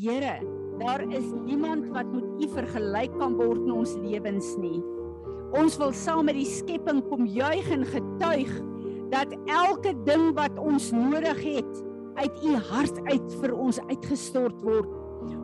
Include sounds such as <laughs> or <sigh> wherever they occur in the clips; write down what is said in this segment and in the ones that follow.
Here, daar is niemand wat met U vergelyk kan word in ons lewens nie. Ons wil saam met die skepping kom juig en getuig dat elke ding wat ons nodig het uit U hart uit vir ons uitgestort word.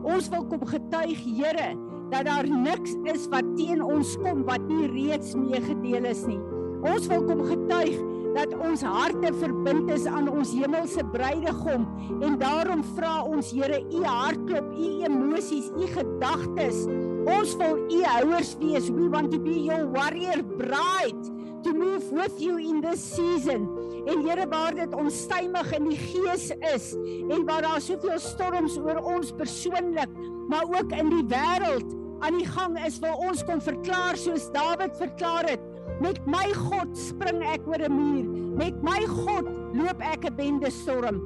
Ons wil kom getuig, Here, dat daar niks is wat teen ons kom wat nie reeds meegedeel is nie. Ons wil kom getuig dat ons harte verbind is aan ons hemelse bruidegom en daarom vra ons Here u hartklop, u emosies, u gedagtes. Ons wil u houers wees. We want to be your warrior bride to move with you in this season. En Here waar dit onstuimig in die gees is en waar daar soveel storms oor ons persoonlik, maar ook in die wêreld aan die gang is, wil ons kom verklaar soos Dawid verklaar het. Met my God spring ek oor 'n muur. Met my God loop ek 'n bende storm.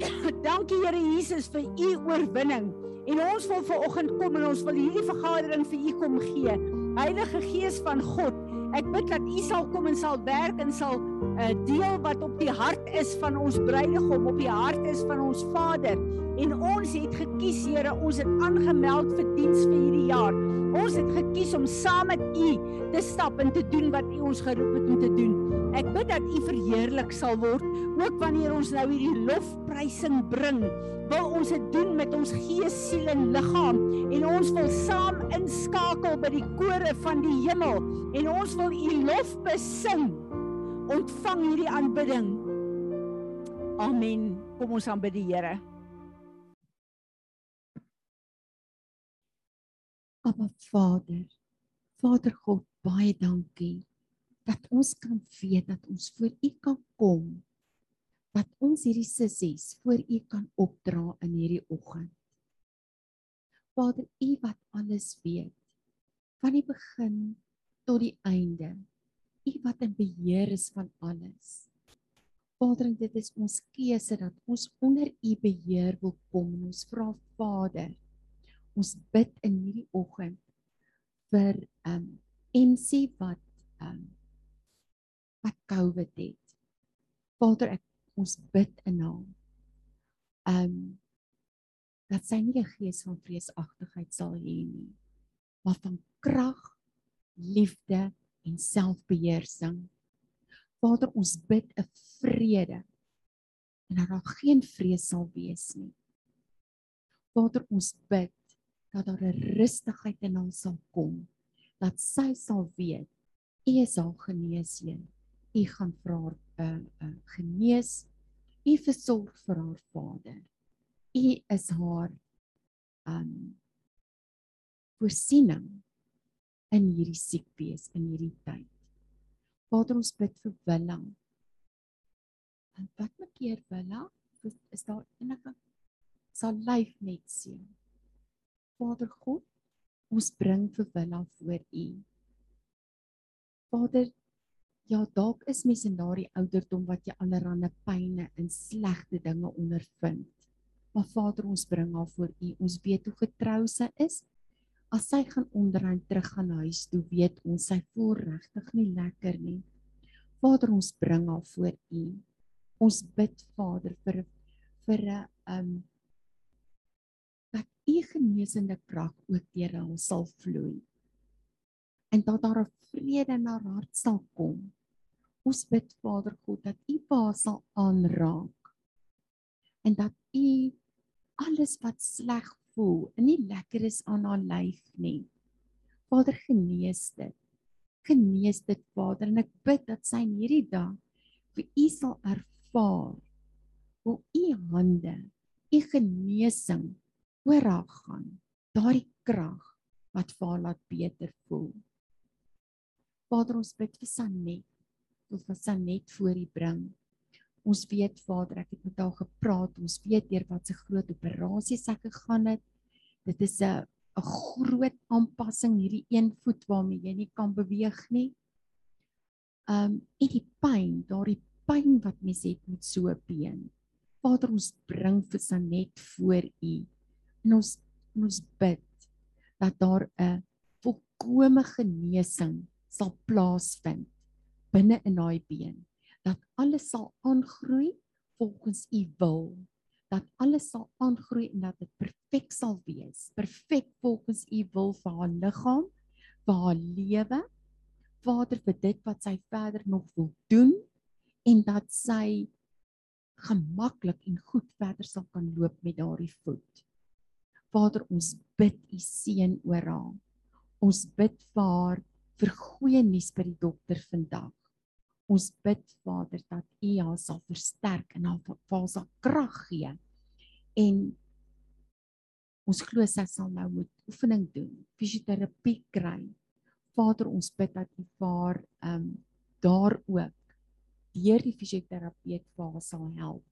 <coughs> Dankie Here Jesus vir u oorwinning. En ons wil ver oggend kom en ons wil hierdie vergadering vir u kom gee. Heilige Gees van God, ek bid dat u sal kom en sal werk en sal uh, deel wat op die hart is van ons bruidegom, op die hart is van ons Vader. En ons het gekies Here, ons het aangemeld vir diens vir hierdie jaar. Ons het gekies om saam met U te stap en te doen wat U ons geroep het om te doen. Ek bid dat U verheerlik sal word, ook wanneer ons nou hierdie lofprysing bring. Wil ons dit doen met ons gees, siel en liggaam en ons wil saam inskakel by die kore van die hemel en ons wil U lof besing. Ontvang hierdie aanbidding. Amen. Kom ons aanbid die Here. Aba Vader, Vader God, baie dankie dat ons kan weet dat ons voor U kan kom. Dat ons hierdie sissies voor U kan opdra in hierdie oggend. Vader, U wat alles weet, van die begin tot die einde. U wat in beheer is van alles. Vader, dit is ons keuse dat ons onder U beheer wil kom en ons vra Vader, ons bid in hierdie oggend vir um MC wat um wat COVID het. Vader, ek ons bid in naam. Um dat sy nie 'n gees van vreesagtigheid sal hê nie, maar van krag, liefde en selfbeheersing. Vader, ons bid 'n vrede en dat daar geen vrees sal wees nie. Vader, ons bid dat daar 'n rustigheid in haar sal kom dat sy sal weet u is haar geneesheer u gaan vir haar uh, uh, genees. U versorg vir haar vader. U is haar um voorsiening in hierdie siekwees in hierdie tyd. Vader ons bid vir Willa. En wat maak keer Willa? Is daar enige sal lyf net sien Vader God, ons bring vir Willa voor U. Vader, ja, dalk is mens in daardie ouderdom wat jy allerlei pyne en slegte dinge ondervind. Maar Vader, ons bring haar voor U. Ons weet hoe getrou sy is. As sy gaan onderaan terug gaan huis toe, weet ons sy voel regtig nie lekker nie. Vader, ons bring haar voor U. Ons bid Vader vir vir 'n um u genesende krag ook deur hom sal vloei. En dat daar 'n vrede in haar hart sal kom. Ons bid Vader God dat u pa sal aanraak. En dat u alles wat sleg voel en nie lekker is aan haar lyf nie. Vader genees dit. Genees dit Vader en ek bid dat sy in hierdie dag vir u sal ervaar hoe u hande u genesing oor haar gaan. Daardie krag wat vir haar laat beter voel. Vader, ons bid vir Sanet. Ons vir Sanet voor U bring. Ons weet Vader, ek het met haar gepraat. Ons weet deur wat se groot operasie sy gegaan het. Dit is 'n 'n groot aanpassing hierdie een voet waarmee jy nie kan beweeg nie. Um en die pyn, daardie pyn wat mens het met so 'n been. Vader, ons bring vir Sanet voor U en ons ons bid dat daar 'n volkomme genesing sal plaasvind binne in daai been dat alles sal aangroei volgens u wil dat alles sal aangroei en dat dit perfek sal wees. Perfek volgens u wil vir haar liggaam, vir haar lewe. Vader vir dit wat sy verder nog wil doen en dat sy gemaklik en goed verder sal kan loop met daardie voet. Vader, ons bid u seën oor haar. Ons bid vir haar vir goeie nuus by die dokter vandag. Ons bid Vader dat U haar sal versterk en haar vir sal krag gee. En ons glo sy sal nou moet oefening doen, fisioterapie kry. Vader, ons bid dat U vir ehm um, daar ook deur die fisioterapeut vir haar sal help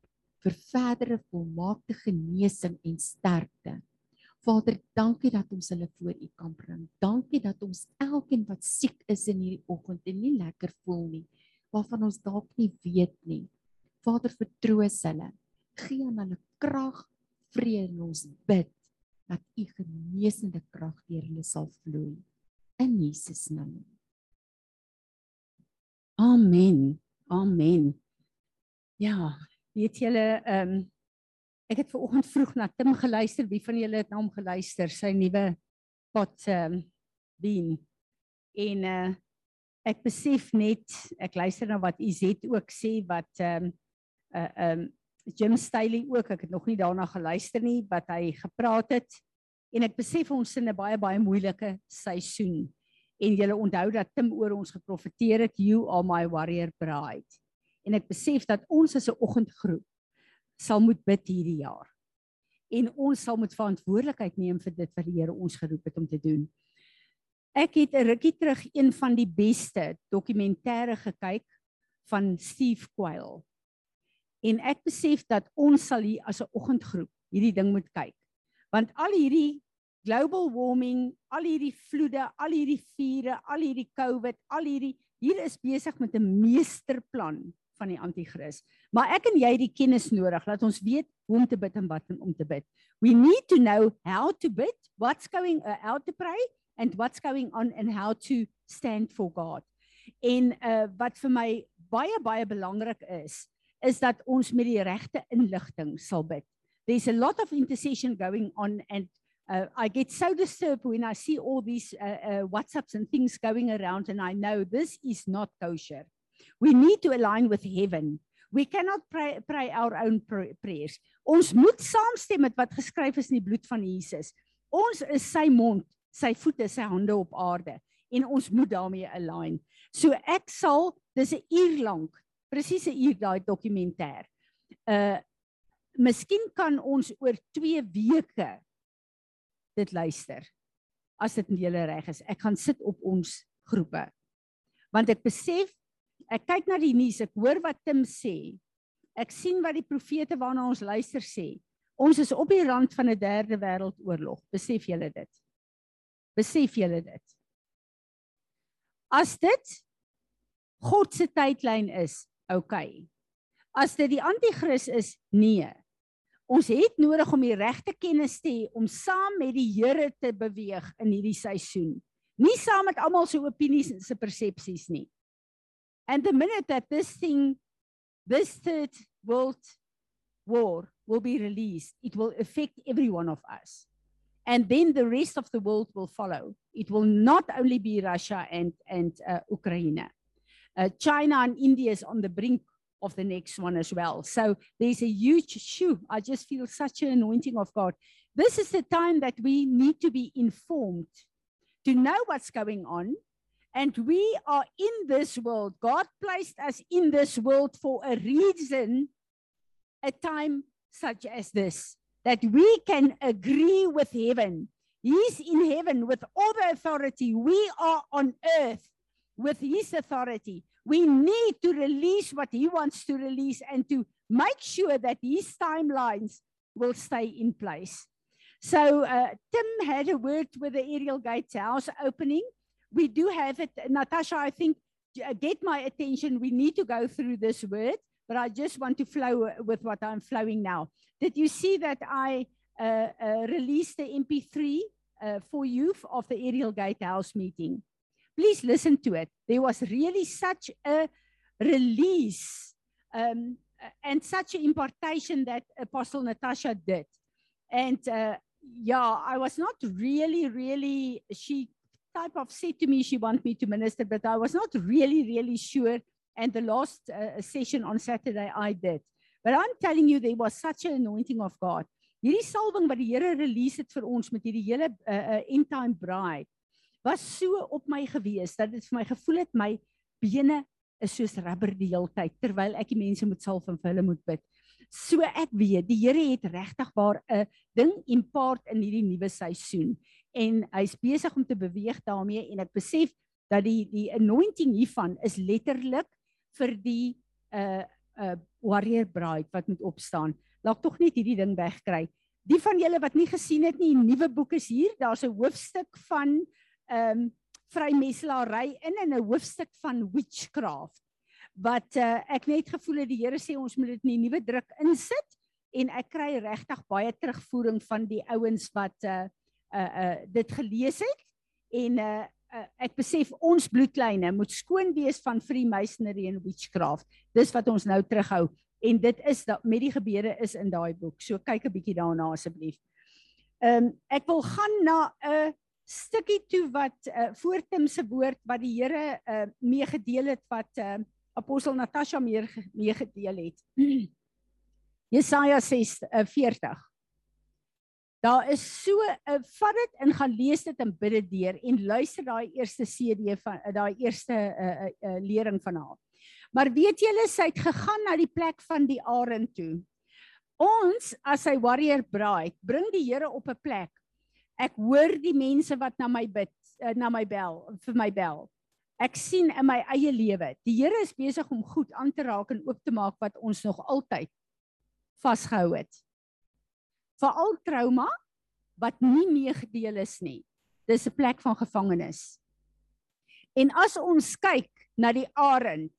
vir verdere volmaakte genesing en sterkte. Vader, dankie dat ons hulle voor U kan bring. Dankie dat ons elkeen wat siek is in hierdie oggend en nie lekker voel nie, waarvan ons dalk nie weet nie. Vader, vertroos hulle. Gee aan hulle krag, vrede en ons bid dat u genesende krag deur hulle sal vloei in Jesus naam. Amen. Amen. Ja, weet julle, ehm um, ek het ver oggend vroeg na Tim geluister. Wie van julle het na hom geluister? Sy nuwe pot ehm um, dien. En uh ek besef net ek luister na wat Izet ook sê wat ehm um, uh ehm um, Jim Staley ook ek het nog nie daarna geluister nie wat hy gepraat het en ek besef ons in 'n baie baie moeilike seisoen en julle onthou dat Tim oor ons geprofeteer het you are my warrior bride en ek besef dat ons as 'n oggendgroep sal moet bid hierdie jaar en ons sal moet verantwoordelikheid neem vir dit wat die Here ons geroep het om te doen Ek het 'n rukkie terug een van die beste dokumentêre gekyk van Steve Quayle. En ek besef dat ons sal hier as 'n oggendgroep hierdie ding moet kyk. Want al hierdie global warming, al hierdie vloede, al hierdie vure, al hierdie COVID, al hierdie hier is besig met 'n meesterplan van die anti-kris. Maar ek en jy het die kennis nodig dat ons weet hoe om te bid en wat om te bid. We need to know how to bid, what's going uh, how to pray and what's going on and how to stand for God. En uh wat vir my baie baie belangrik is, is dat ons met die regte inligting sal bid. There's a lot of intercession going on and uh, I get so disturbed when I see all these uh, uh, WhatsApps and things going around and I know this is not kosher. We need to align with heaven. We cannot pray, pray our own pr prayers. Ons moet saamstem met wat geskryf is in die bloed van Jesus. Ons is sy mond sy voete, sy hande op aarde en ons moet daarmee align. So ek sal dis 'n uur lank, presies 'n uur daai dokumentêr. Uh miskien kan ons oor 2 weke dit luister. As dit julle reg is. Ek gaan sit op ons groepe. Want ek besef ek kyk na die nuus, ek hoor wat Tim sê. Ek sien wat die profete waarna ons luister sê. Ons is op die rand van 'n derde wêreldoorlog. Besef julle dit? Besef julle dit? As dit God se tydlyn is, okay. As dit die anti-kris is, nee. Ons het nodig om die regte kennis te hê om saam met die Here te beweeg in hierdie seisoen. Nie saam met almal se opinies en se persepsies nie. And the minute that this thing this third world war will be released, it will affect every one of us and then the rest of the world will follow. It will not only be Russia and, and uh, Ukraine. Uh, China and India is on the brink of the next one as well. So there's a huge shoe. I just feel such an anointing of God. This is the time that we need to be informed, to know what's going on. And we are in this world. God placed us in this world for a reason, a time such as this that we can agree with heaven. He's in heaven with all the authority. We are on earth with his authority. We need to release what he wants to release and to make sure that his timelines will stay in place. So uh, Tim had a word with the Ariel Gates house opening. We do have it. Natasha, I think, uh, get my attention. We need to go through this word but I just want to flow with what I'm flowing now. Did you see that I uh, uh, released the MP3 uh, for you of the Ariel Gatehouse meeting? Please listen to it. There was really such a release um, and such an impartation that Apostle Natasha did. And uh, yeah, I was not really, really, she type of said to me she want me to minister, but I was not really, really sure. And the last uh, session on Saturday I did. But I'm telling you, there was such an anointing of God. Hierdie salwing wat die Here release het vir ons met hierdie hele uh, uh, end time bride was so op my gewees dat dit vir my gevoel het my bene is soos rubber die hele tyd terwyl ek die mense moet salf en vir hulle moet bid. So ek weet die Here het regtig waar 'n ding impart in hierdie nuwe seisoen en hy's besig om te beweeg daarmee en ek besef dat die die anointing hiervan is letterlik vir die uh uh warrior bride wat moet opstaan. Laat tog net hierdie ding wegkry. Die van julle wat nie gesien het nie, nuwe boek is hier. Daar's 'n hoofstuk van ehm um, vrymeslaery in en 'n hoofstuk van witchcraft. Wat uh, ek net gevoel het die Here sê ons moet dit in die nuwe druk insit en ek kry regtig baie terugvoering van die ouens wat uh uh uh dit gelees het en uh uh, ek besef ons bloedlyne moet skoon wees van Freemasonry en witchcraft. Dis wat ons nou terughou en dit is dat met die gebede is in daai boek. So kyk 'n bietjie daarna asseblief. Ehm um, ek wil gaan na 'n stukkie toe wat uh, voor Tim se woord wat die Here uh, meegedeel het wat uh, apostel Natasha meer meegedeel het. <clears throat> Jesaja 6:40. Daar is so 'n uh, vat dit en gaan lees dit en bid dit deur en luister daai eerste CD van uh, daai eerste uh, uh, uh, lering van haar. Maar weet julle sy het gegaan na die plek van die arend toe. Ons as sy warrior bride bring die Here op 'n plek. Ek hoor die mense wat na my bid, uh, na my bel, vir my bel. Ek sien in my eie lewe, die Here is besig om goed aan te raak en oop te maak wat ons nog altyd vasgehou het veral trauma wat nie meegedeel is nie. Dis 'n plek van gevangenis. En as ons kyk na die arend,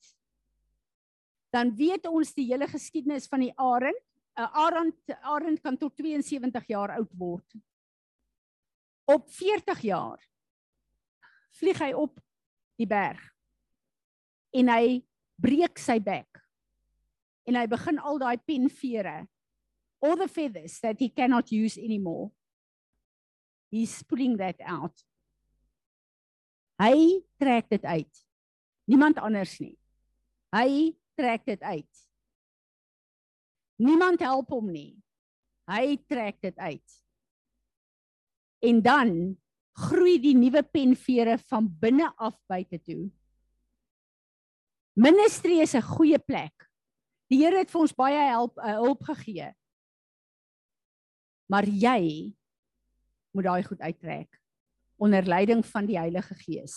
dan weet ons die hele geskiedenis van die arend. 'n Arend arend kan tot 72 jaar oud word. Op 40 jaar vlieg hy op die berg en hy breek sy bek en hy begin al daai penvere all the feathers that he cannot use anymore. He's pulling that out. Hy trek dit uit. Niemand anders nie. Hy trek dit uit. Niemand help hom nie. Hy trek dit uit. En dan groei die nuwe penvere van binne af buite toe. Ministry is 'n goeie plek. Die Here het vir ons baie help uh, hulp gegee maar jy moet daai goed uittrek onder leiding van die Heilige Gees.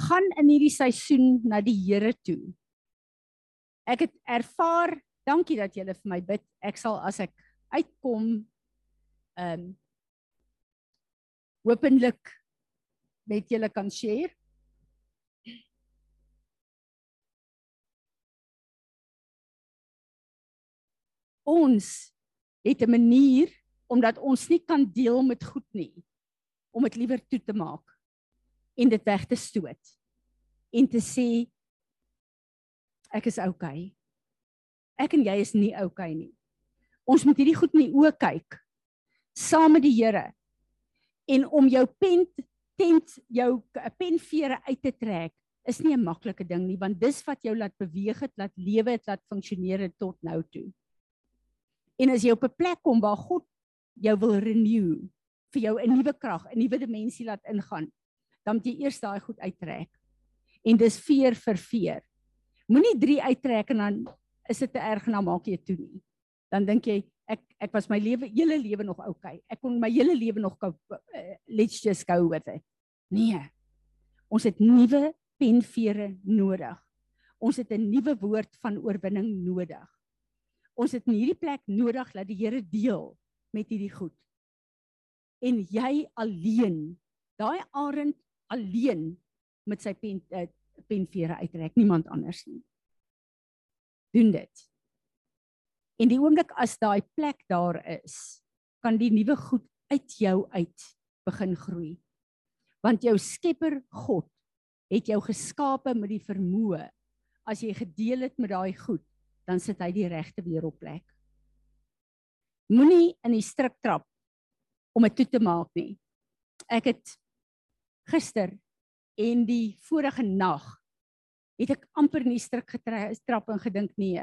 Gaan in hierdie seisoen na die Here toe. Ek het ervaar, dankie dat julle vir my bid. Ek sal as ek uitkom ehm um, openlik met julle kan share. Ons het 'n manier omdat ons nie kan deel met goed nie om dit liewer toe te maak en dit weg te stoot en te sê ek is okay. Ek en jy is nie okay nie. Ons moet hierdie goed in die oë kyk saam met die Here en om jou pen tent jou penvere uit te trek is nie 'n maklike ding nie want dis wat jou laat beweeg het, laat lewe het, laat funksioneer het tot nou toe. En as jy op 'n plek kom waar God jou wil renew vir jou 'n nuwe krag, 'n nuwe dimensie laat ingaan, dan moet jy eers daai goed uittrek. En dis veer vir veer. Moenie 3 uittrek en dan is dit te erg en dan maak jy toe nie. Dan dink jy ek ek was my lewe hele lewe nog okay. Ek kon my hele lewe nog uh, let's just go with it. Nee. Ons het nuwe penvere nodig. Ons het 'n nuwe woord van oorwinning nodig. Ons het in hierdie plek nodig dat die Here deel met hierdie goed. En jy alleen, daai arend alleen met sy pen uh, penvere uittrek, niemand anders nie. Doen dit. En die oomblik as daai plek daar is, kan die nuwe goed uit jou uit begin groei. Want jou Skepper God het jou geskape met die vermoë as jy gedeel het met daai goed, dan sit hy die regte weer op plek. Moenie in die struik trap om dit toe te maak nie. Ek het gister en die vorige nag het ek amper in die struik getrap en gedink nee,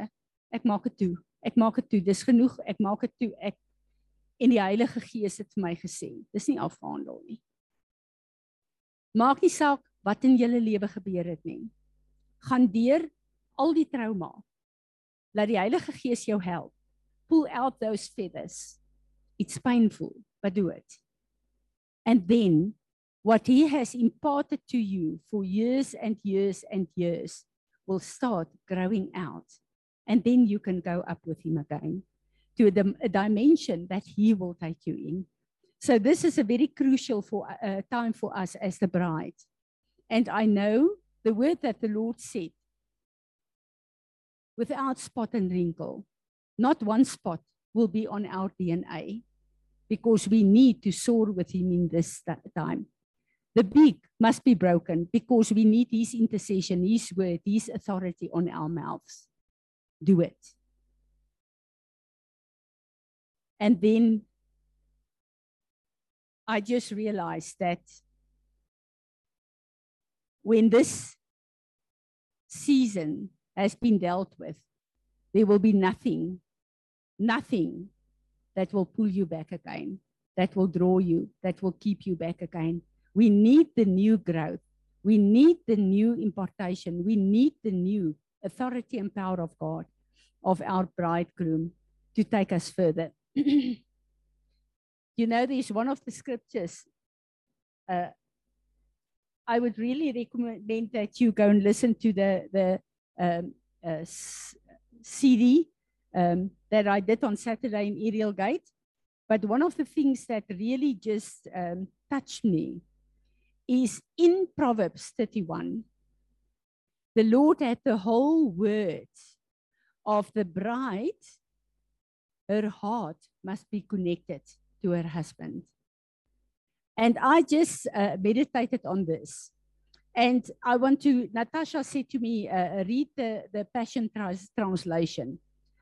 ek maak dit toe. Ek maak dit toe. Dis genoeg. Ek maak dit toe. Ek en die Heilige Gees het vir my gesê, dis nie afhandel nie. Maak nie saak wat in julle lewe gebeur het nie. Gaan deur al die trauma. Laat die Heilige Gees jou help. Pull out those feathers. It's painful, but do it. And then what he has imparted to you for years and years and years will start growing out. And then you can go up with him again to the a dimension that he will take you in. So this is a very crucial for uh, time for us as the bride. And I know the word that the Lord said without spot and wrinkle. Not one spot will be on our DNA because we need to soar with Him in this time. The big must be broken because we need His intercession, His word, His authority on our mouths. Do it. And then I just realized that when this season has been dealt with, there will be nothing, nothing that will pull you back again, that will draw you, that will keep you back again. We need the new growth. We need the new impartation. We need the new authority and power of God, of our bridegroom, to take us further. <clears throat> you know, there's one of the scriptures. Uh, I would really recommend that you go and listen to the the um, uh, CD um, that I did on Saturday in Ariel Gate. But one of the things that really just um, touched me is in Proverbs 31, the Lord had the whole word of the bride, her heart must be connected to her husband. And I just uh, meditated on this. And I want to, Natasha said to me, uh, read the, the Passion trans Translation.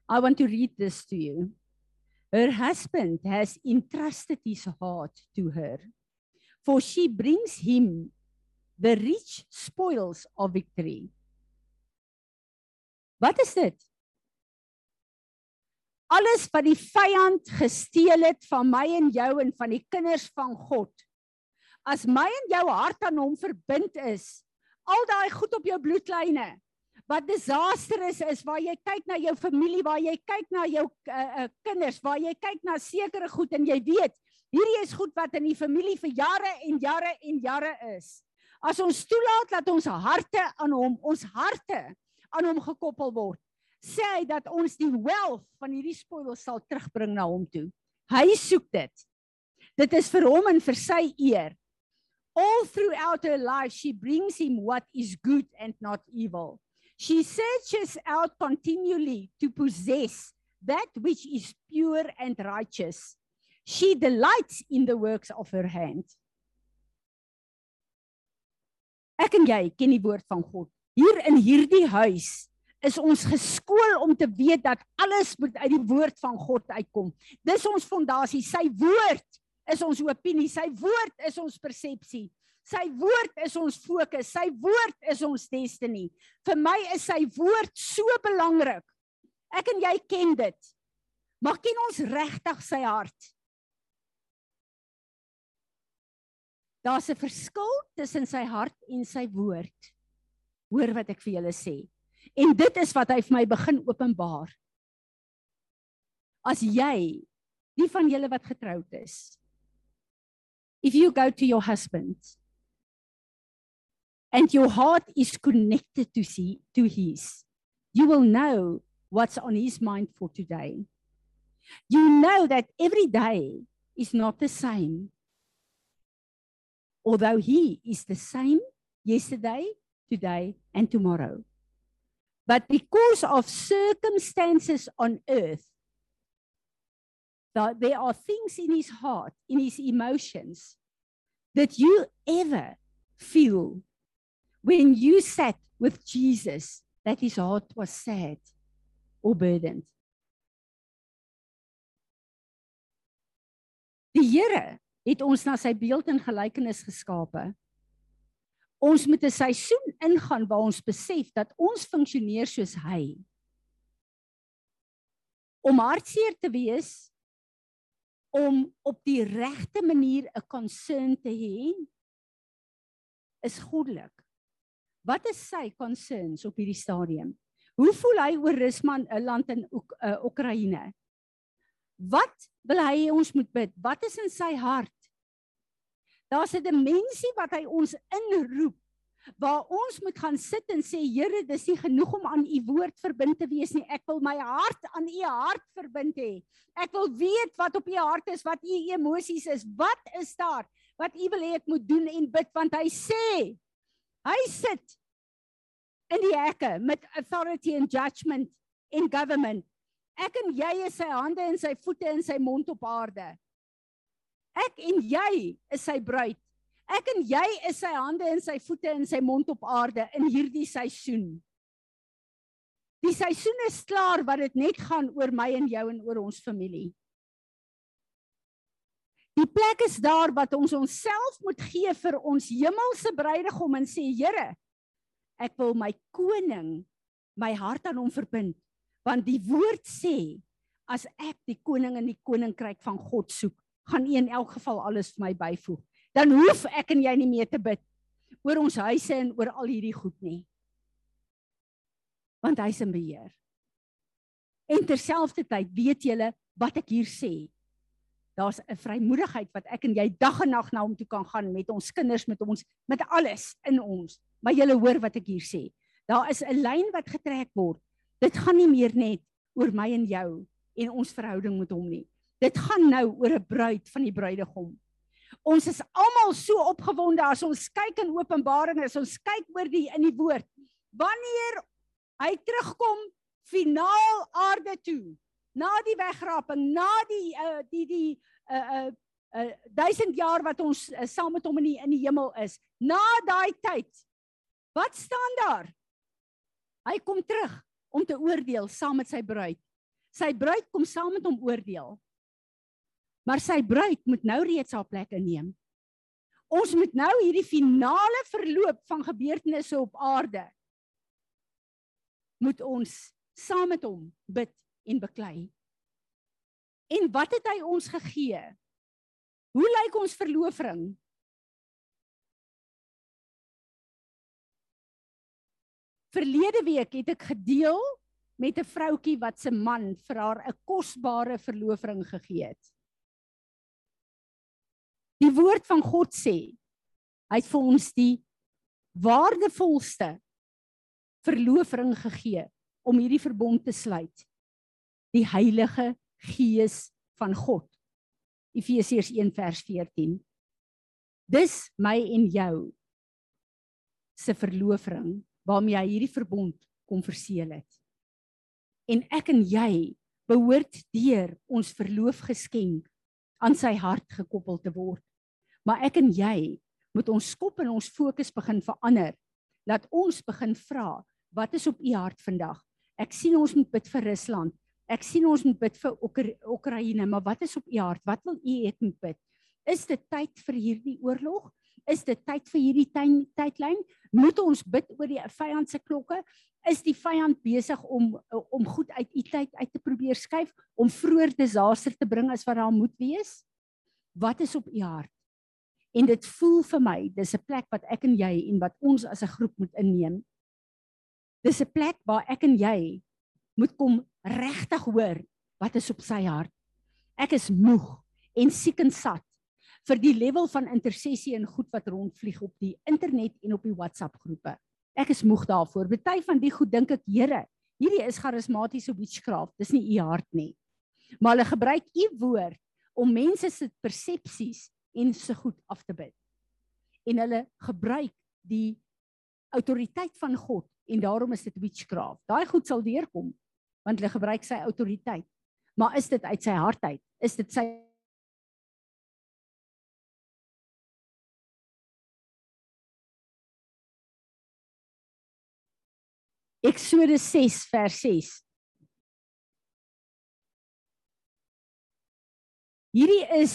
I want to read this to you. Her husband has entrusted his heart to her, for she brings him the rich spoils of victory. Wat is dit? Alles wat die vyand gesteel het van my en jou en van die kinders van God as my en jou hart aan hom verbind is, al daai goed op jou bloedlyne wat disastrous is waar jy kyk na jou familie, waar jy kyk na jou uh, uh, kinders, waar jy kyk na sekere goed en jy weet, hierdie is goed wat in die familie vir jare en jare en jare is. As ons toelaat dat ons harte aan hom, ons harte aan hom gekoppel word, sê hy dat ons die wealth van hierdie spoil sal terugbring na hom toe. Hy soek dit. Dit is vir hom en vir sy eer all throughout her life, she brings him what is good and not evil. She searches out continually to possess that which is pure and righteous. She delights in the works of her hand. Ek en jy ken die woord van God. Hier in hierdie huis is ons geskool om te weet dat alles moet uit die woord van God uitkom. Dis ons fondasie. Sy woord is ons opinie, sy woord is ons persepsie. Sy woord is ons fokus, sy woord is ons destiny. Vir my is sy woord so belangrik. Ek en jy ken dit. Maar ken ons regtig sy hart? Daar's 'n verskil tussen sy hart en sy woord. Hoor wat ek vir julle sê. En dit is wat hy vir my begin openbaar. As jy, die van julle wat getroud is, if you go to your husband and your heart is connected to see to his. You will know what's on his mind for today. You know that every day is not the same. Although he is the same yesterday today and tomorrow. But because of circumstances on earth that there are things in his heart, in his emotions, that you ever feel when you sat with Jesus that his heart was sad or burdened. Die Here het ons na sy beeld en gelykenis geskape. Ons moet 'n seisoen ingaan waar ons besef dat ons funksioneer soos hy. Om hartseer te wees om op die regte manier 'n concern te hê is goddelik. Wat is sy concerns op hierdie stadium? Hoe voel hy oor Rusland, 'n land in Oek, uh, Oekraïne? Wat wil hy ons moet bid? Wat is in sy hart? Daar's 'n dimensie wat hy ons inroep waar ons moet gaan sit en sê Here, dis nie genoeg om aan u woord verbind te wees nie. Ek wil my hart aan u hart verbind hê. Ek wil weet wat op u hart is, wat u emosies is. Wat is daar wat u wil hê ek moet doen en bid want hy sê hy sit in die hekke met authority and judgment in government. Ek en jy is sy hande en sy voete en sy mond op aarde. Ek en jy is sy bruid. Ek en jy is sy hande en sy voete en sy mond op aarde in hierdie seisoen. Die seisoen is klaar wat dit net gaan oor my en jou en oor ons familie. Die plek is daar wat ons onsself moet gee vir ons hemelse bruidegom en sê Here, ek wil my koning my hart aan hom verbind. Want die woord sê as ek die koning in die koninkryk van God soek gaan U in elk geval alles vir my byvoeg. Dan hoef ek en jy nie meer te bid oor ons huise en oor al hierdie goed nie. Want hy's in beheer. En terselfdertyd weet julle wat ek hier sê daar's 'n vrymoedigheid wat ek en jy dag en nag na hom toe kan gaan met ons kinders met ons met alles in ons. Maar julle hoor wat ek hier sê. Daar is 'n lyn wat getrek word. Dit gaan nie meer net oor my en jou en ons verhouding met hom nie. Dit gaan nou oor 'n bruid van die bruidegom. Ons is almal so opgewonde as ons kyk in Openbaring as ons kyk oor die in die woord. Wanneer hy terugkom finaal aarde toe na die wegraping, na die uh, die die uh uh uh duisend jaar wat ons uh, saam met hom in die in die hemel is. Na daai tyd. Wat staan daar? Hy kom terug om te oordeel saam met sy bruid. Sy bruid kom saam met hom oordeel. Maar sy bruid moet nou reeds haar plek inneem. Ons moet nou hierdie finale verloop van gebeurtenisse op aarde moet ons saam met hom bid en beklei. En wat het hy ons gegee? Hoe lyk ons verloofring? Verlede week het ek gedeel met 'n vroutkie wat se man vir haar 'n kosbare verloofring gegee het. Die woord van God sê hy het vir ons die waardevolste verloofring gegee om hierdie verbond te sluit die Heilige Gees van God. Efesiërs 1 vers 14. Dis my en jou se verloofring waarmee hy hierdie verbond kom verseël het. En ek en jy behoort deur ons verloofgeskenk aan sy hart gekoppel te word. Maar ek en jy moet ons skop en ons fokus begin verander. Laat ons begin vra, wat is op u hart vandag? Ek sien ons moet bid vir Rusland. Ek sien ons moet bid vir Oekraïne, maar wat is op u hart? Wat wil u hê moet bid? Is dit tyd vir hierdie oorlog? Is dit tyd vir hierdie tydlyn? Moet ons bid oor die vyand se klokke? Is die vyand besig om om goed uit u tyd uit te probeer skuif om vroeër disaster te bring as wat daar moet wees? Wat is op u hart? En dit voel vir my, dis 'n plek wat ek en jy en wat ons as 'n groep moet inneem. Dis 'n plek waar ek en jy moet kom regtig hoor wat is op sy hart. Ek is moeg en siek en sat vir die level van intersessie en goed wat rondvlieg op die internet en op die WhatsApp groepe. Ek is moeg daarvoor. Party van die goed dink ek, Here, hierdie is charismatiese witchcraft. Dis nie u hart nie. Maar hulle gebruik u woord om mense se persepsies en se goed af te bid. En hulle gebruik die autoriteit van God en daarom is dit witchcraft. Daai goed sal deurkom want hulle gebruik sy autoriteit. Maar is dit uit sy hart uit? Is dit sy Eksodus 6 vers 6. Hierdie is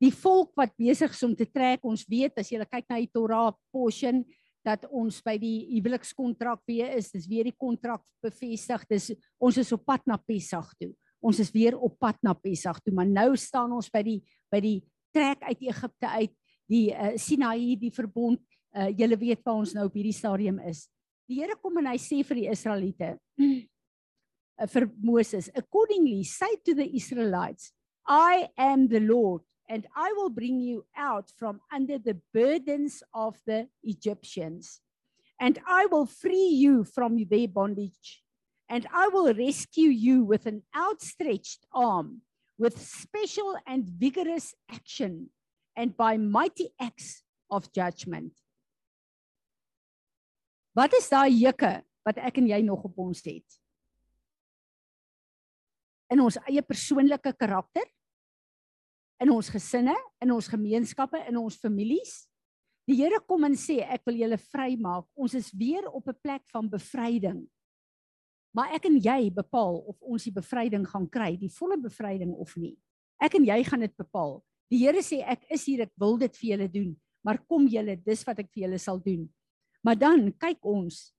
die volk wat besig is om te trek. Ons weet as jy kyk na die Torah portion, dat ons by die huwelikskontrak weer is. Dis weer die kontrak bevestig. Dis ons is op pad na Pessach toe. Ons is weer op pad na Pessach toe, maar nou staan ons by die by die trek uit Egipte uit, die uh, Sinaï, die verbond. Uh, julle weet waar ons nou op hierdie stadium is. Die Here kom en hy sê vir die Israeliete uh, <clears throat> vir Moses, accordingly say to the Israelites, I am the Lord and I will bring you out from under the burdens of the Egyptians. And I will free you from their bondage. And I will rescue you with an outstretched arm, with special and vigorous action, and by mighty acts of judgment. Wat is daai juke wat ek en jy nog op ons het? In ons eie persoonlike karakter? In ons gesinne, in ons gemeenskappe, in ons families. Die Here kom en sê ek wil julle vrymaak. Ons is weer op 'n plek van bevryding. Maar ek en jy bepaal of ons die bevryding gaan kry, die volle bevryding of nie. Ek en jy gaan dit bepaal. Die Here sê ek is hier, ek wil dit vir julle doen, maar kom julle, dis wat ek vir julle sal doen. Maar dan kyk ons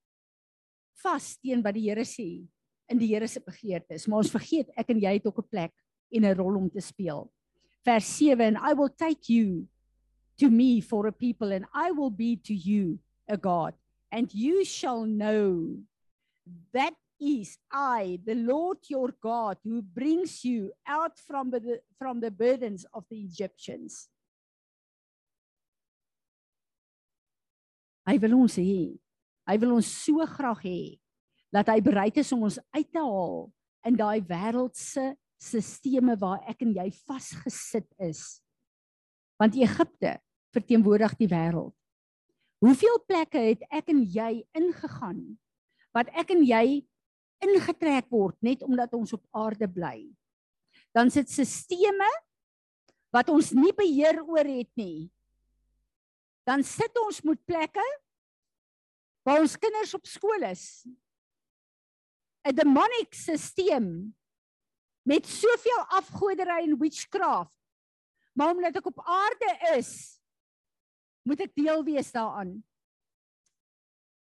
vas teen wat die Here sê in die Here se begeertes, maar ons vergeet ek en jy het ook 'n plek en 'n rol om te speel vers 7 and I will take you to me for a people and I will be to you a God. And you shall know that is I the Lord your God who brings you out from the from the burdens of the Egyptians. Hy wil ons hê. Hy wil ons so graag hê dat hy bereid is om ons uit te haal in daai wêreldse sisteme waar ek en jy vasgesit is. Want Egipte verteenwoordig die wêreld. Hoeveel plekke het ek en jy ingegaan wat ek en jy ingetrek word net omdat ons op aarde bly? Dan sit sisteme wat ons nie beheer oor het nie. Dan sit ons met plekke waar ons kinders op skool is. 'n demonic stelsel met soveel afgoderry en witchcraft. Maar omdat ek op aarde is, moet ek deel wees daaraan.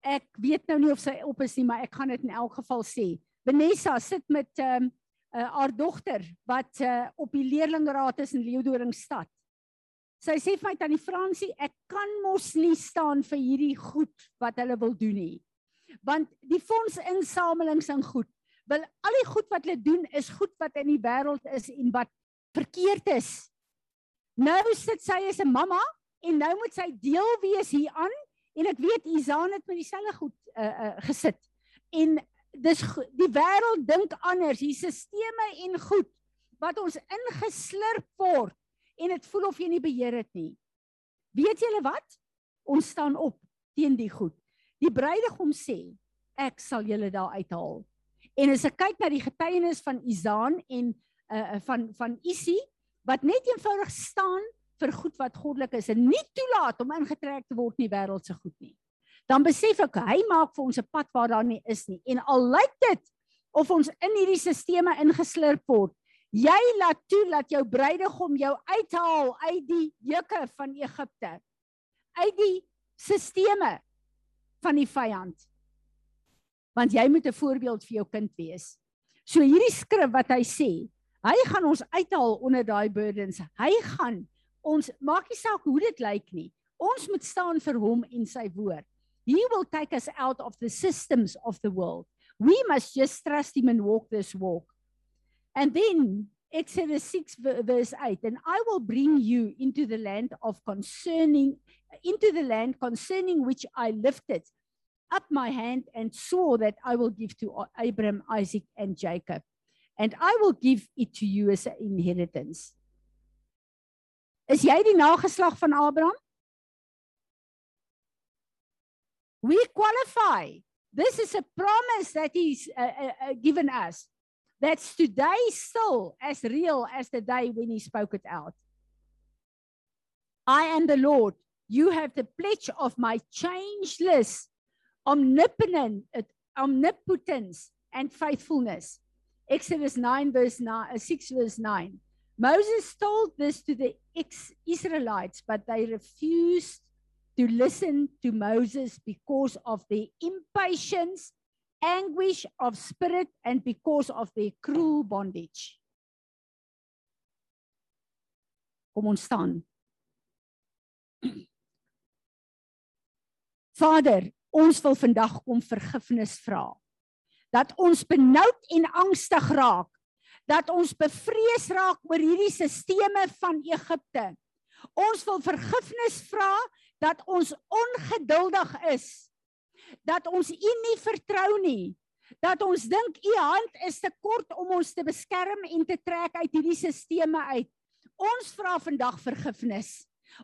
Ek weet nou nie of sy op is nie, maar ek gaan dit in elk geval sê. Vanessa sit met ehm um, uh, haar dogter wat uh, op die leerlingraad is in Leeudoringstad. Sy sê vir my tannie Fransie, ek kan mos nie staan vir hierdie goed wat hulle wil doen nie. Want die fondsinsamelings en goed wil al die goed wat hulle doen is goed wat in die wêreld is en wat verkeerd is. Nou sit sy as 'n mamma en nou moet sy deel wees hieraan en ek weet Izaan het met dieselfde goed uh, uh, gesit. En dis die wêreld dink anders, die sisteme en goed wat ons ingeslurp word en dit voel of jy nie beheer het nie. Weet julle wat? Ons staan op teen die goed. Die bruidegom sê, ek sal julle daar uithaal. En as ek kyk na die getuienis van Izaan en uh van van Isi wat net eenvoudig staan vir goed wat goddelik is en nie toelaat om ingetrek te word in die wêreldse goed nie. Dan besef ek hy maak vir ons 'n pad waar daar nie is nie. En al lyk dit of ons in hierdie sisteme ingeslurp word, jy laat toe dat jou bruidegom jou uithaal uit die juke van Egipte. Uit die sisteme van die vyand want jy moet 'n voorbeeld vir jou kind wees. So hierdie skrif wat hy sê, hy gaan ons uithaal onder daai burdens. Hy gaan ons maak nie saak hoe dit lyk nie. Ons moet staan vir hom en sy woord. He will take us out of the systems of the world. We must just trust him and walk this walk. And then Exodus 6 verse 8 and I will bring you into the land of concerning into the land concerning which I lifted up my hand and swore that I will give to Abraham, Isaac, and Jacob, and I will give it to you as an inheritance. Is jy die nageslag van Abraham? We qualify. This is a promise that he's uh, uh, uh, given us. That's today still as real as the day when he spoke it out. I am the Lord. You have the pledge of my changeless omnipotence and faithfulness. Exodus 9 verse 9, uh, 6 verse 9. Moses told this to the ex-Israelites, but they refused to listen to Moses because of their impatience, anguish of spirit, and because of their cruel bondage. Kom ons staan. <clears throat> Vader, ons wil vandag kom vergifnis vra. Dat ons benoud en angstig raak. Dat ons bevrees raak oor hierdie sisteme van Egipte. Ons wil vergifnis vra dat ons ongeduldig is. Dat ons U nie vertrou nie. Dat ons dink U hand is te kort om ons te beskerm en te trek uit hierdie sisteme uit. Ons vra vandag vergifnis.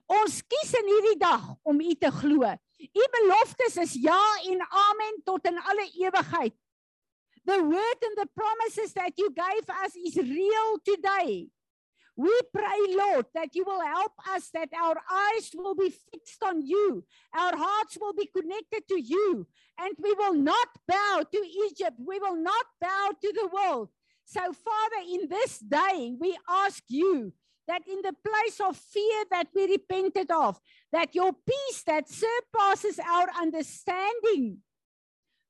Ons kies in hierdie dag om U te glo. U beloftes is ja en amen tot in alle ewigheid. The word and the promises that you gave us is real today. We pray, Lord, that you will help us, that our eyes will be fixed on you, our hearts will be connected to you, and we will not bow to Egypt, we will not bow to the world. So, Father, in this day, we ask you that in the place of fear that we repented of, that your peace that surpasses our understanding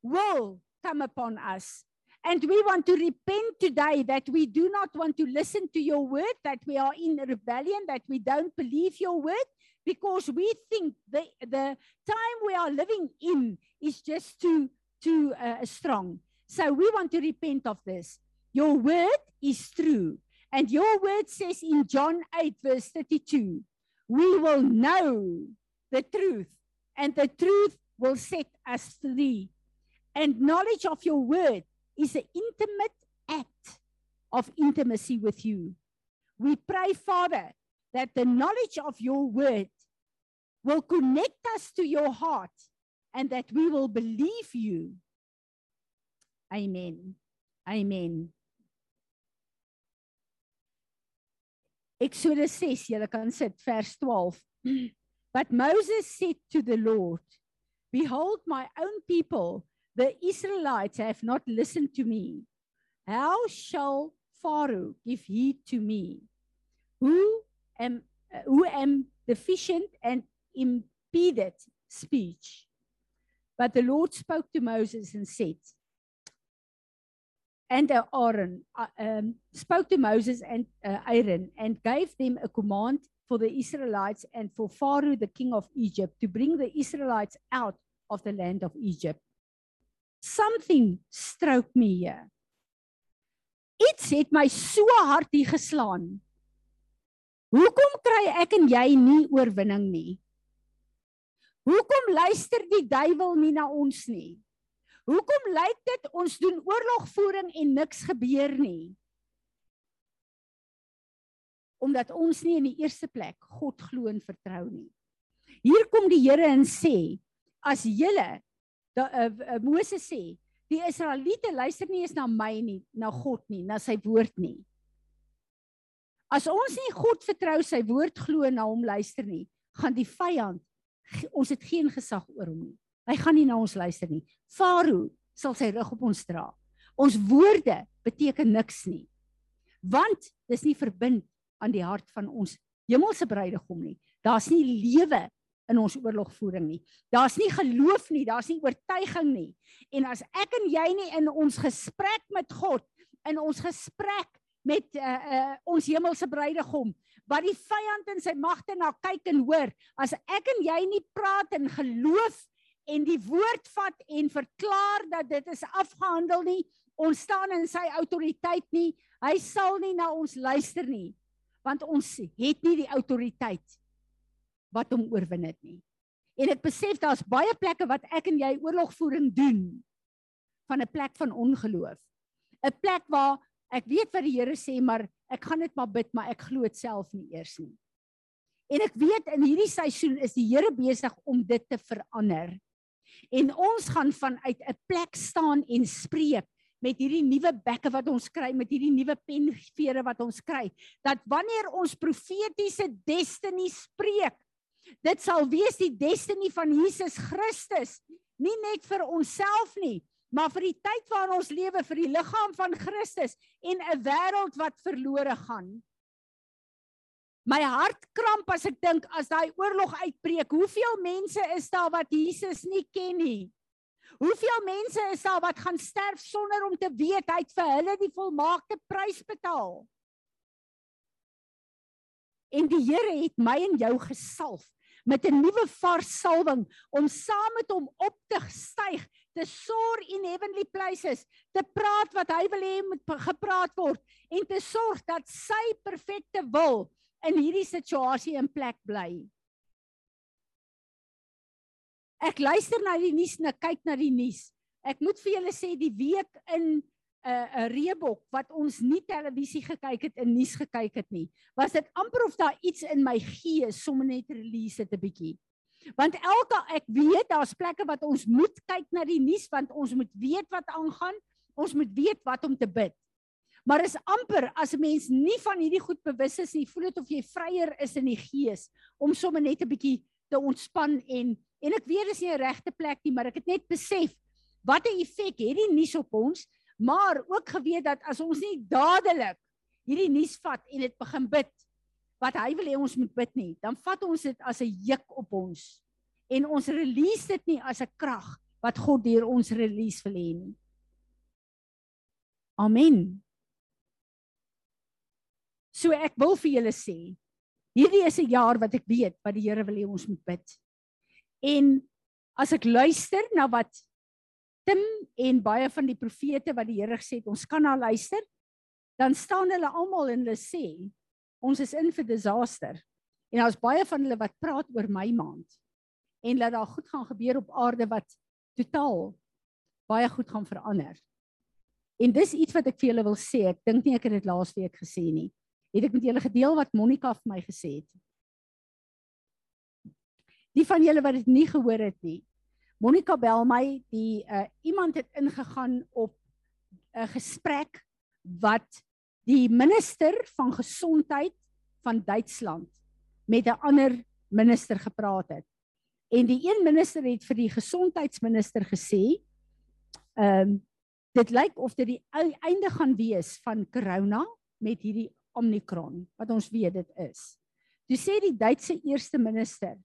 will come upon us. And we want to repent today that we do not want to listen to your word, that we are in rebellion, that we don't believe your word, because we think the, the time we are living in is just too, too uh, strong. So we want to repent of this. Your word is true. And your word says in John 8, verse 32, we will know the truth, and the truth will set us free. And knowledge of your word is an intimate act of intimacy with you. We pray, Father, that the knowledge of your word will connect us to your heart and that we will believe you. Amen. Amen. Exodus 6, julle kan sit vers 12. <clears throat> But Moses said to the Lord, Behold, my own people, the Israelites, have not listened to me. How shall Pharaoh give heed to me? Who am, who am deficient and impeded speech? But the Lord spoke to Moses and said, and Aaron uh, um, spoke to Moses and uh, Aaron and gave them a command for the Israelites and for Pharaoh, the king of Egypt, to bring the Israelites out of the land of Egypt. Something stroked me here. Iets het my so hard hier geslaan. Hoekom kry ek en jy nie oorwinning nie? Hoekom luister die duiwel nie na ons nie? Hoekom lyk dit ons doen oorlogvoering en niks gebeur nie? Omdat ons nie in die eerste plek God glo en vertrou nie. Hier kom die Here en sê as julle da uh, uh, Moses sê die Israeliete luister nie eens na my nie, na God nie, na sy woord nie. As ons nie God vertrou, sy woord glo en na hom luister nie, gaan die vyand ons het geen gesag oor hom nie. Hy gaan nie na ons luister nie. Farao sal sy rug op ons dra. Ons woorde beteken niks nie. Want dis nie verbind aan die hart van ons hemelse bruidegom nie. Daar's nie lewe in ons oorlogvoering nie. Daar's nie geloof nie, daar's nie oortuiging nie. En as ek en jy nie in ons gesprek met God, in ons gesprek met uh, uh, ons hemelse bruidegom, wat die vyand in sy magte na kyk en hoor, as ek en jy nie praat in geloof en die woord vat en verklaar dat dit is afgehandel nie. Ons staan in sy autoriteit nie. Hy sal nie na ons luister nie. Want ons het nie die autoriteit wat hom oorwin het nie. En ek besef daar's baie plekke wat ek en jy oorlogvoering doen van 'n plek van ongeloof. 'n Plek waar ek weet wat die Here sê, maar ek gaan dit maar bid, maar ek glo dit self nie eers nie. En ek weet in hierdie seisoen is die Here besig om dit te verander. En ons gaan vanuit 'n plek staan en spreek met hierdie nuwe bekke wat ons kry, met hierdie nuwe penvere wat ons kry, dat wanneer ons profetiese destiny spreek, dit sal wees die destiny van Jesus Christus, nie net vir onsself nie, maar vir die tyd waarin ons lewe vir die liggaam van Christus en 'n wêreld wat verlore gaan. My hart kramp as ek dink as daai oorlog uitbreek, hoeveel mense is daar wat Jesus nie ken nie? Hoeveel mense is daar wat gaan sterf sonder om te weet hy het vir hulle die volmaakte prys betaal? En die Here het my en jou gesalf met 'n nuwe vars salwing om saam met hom op te styg, te soar in heavenly places, te praat wat hy wil hê moet gepraat word en te sorg dat sy perfekte wil in hierdie situasie in plek bly. Ek luister na die nuus en ek kyk na die nuus. Ek moet vir julle sê die week in 'n uh, 'n reebok wat ons nie televisie gekyk het en nuus gekyk het nie. Was dit amper of daar iets in my gees sommer net release het 'n bietjie. Want elke ek weet daar's plekke wat ons moet kyk na die nuus want ons moet weet wat aangaan. Ons moet weet wat om te bid. Maar is amper as 'n mens nie van hierdie goed bewus is nie, voel dit of jy vryer is in die gees om sommer net 'n bietjie te ontspan en en ek weet dis nie 'n regte plek nie, maar ek het net besef wat 'n effek het die nuus op ons maar ook geweet dat as ons nie dadelik hierdie nuus vat en dit begin bid wat hy wil hê ons moet bid nie, dan vat ons dit as 'n juk op ons en ons release dit nie as 'n krag wat God deur ons release wil hê nie. Amen. So ek wil vir julle sê, hierdie is 'n jaar wat ek weet wat die Here wil hê ons moet bid. En as ek luister na wat Tim en baie van die profete wat die Here gesê het ons kan na luister, dan staan hulle almal en hulle sê ons is in vir disaster. En daar's baie van hulle wat praat oor my maand en dat daar goed gaan gebeur op aarde wat totaal baie goed gaan verander. En dis iets wat ek vir julle wil sê. Ek dink nie ek het dit laasweek gesê nie. Het ek met julle gedeel wat Monica vir my gesê het? Die van julle wat dit nie gehoor het nie, Monica bel my, die uh, iemand het ingegaan op 'n gesprek wat die minister van gesondheid van Duitsland met 'n ander minister gepraat het. En die een minister het vir die gesondheidsminister gesê, ehm um, dit lyk of dit die einde gaan wees van corona met hierdie Omicron wat ons weet dit is. Toe sê die Duitse eerste minister,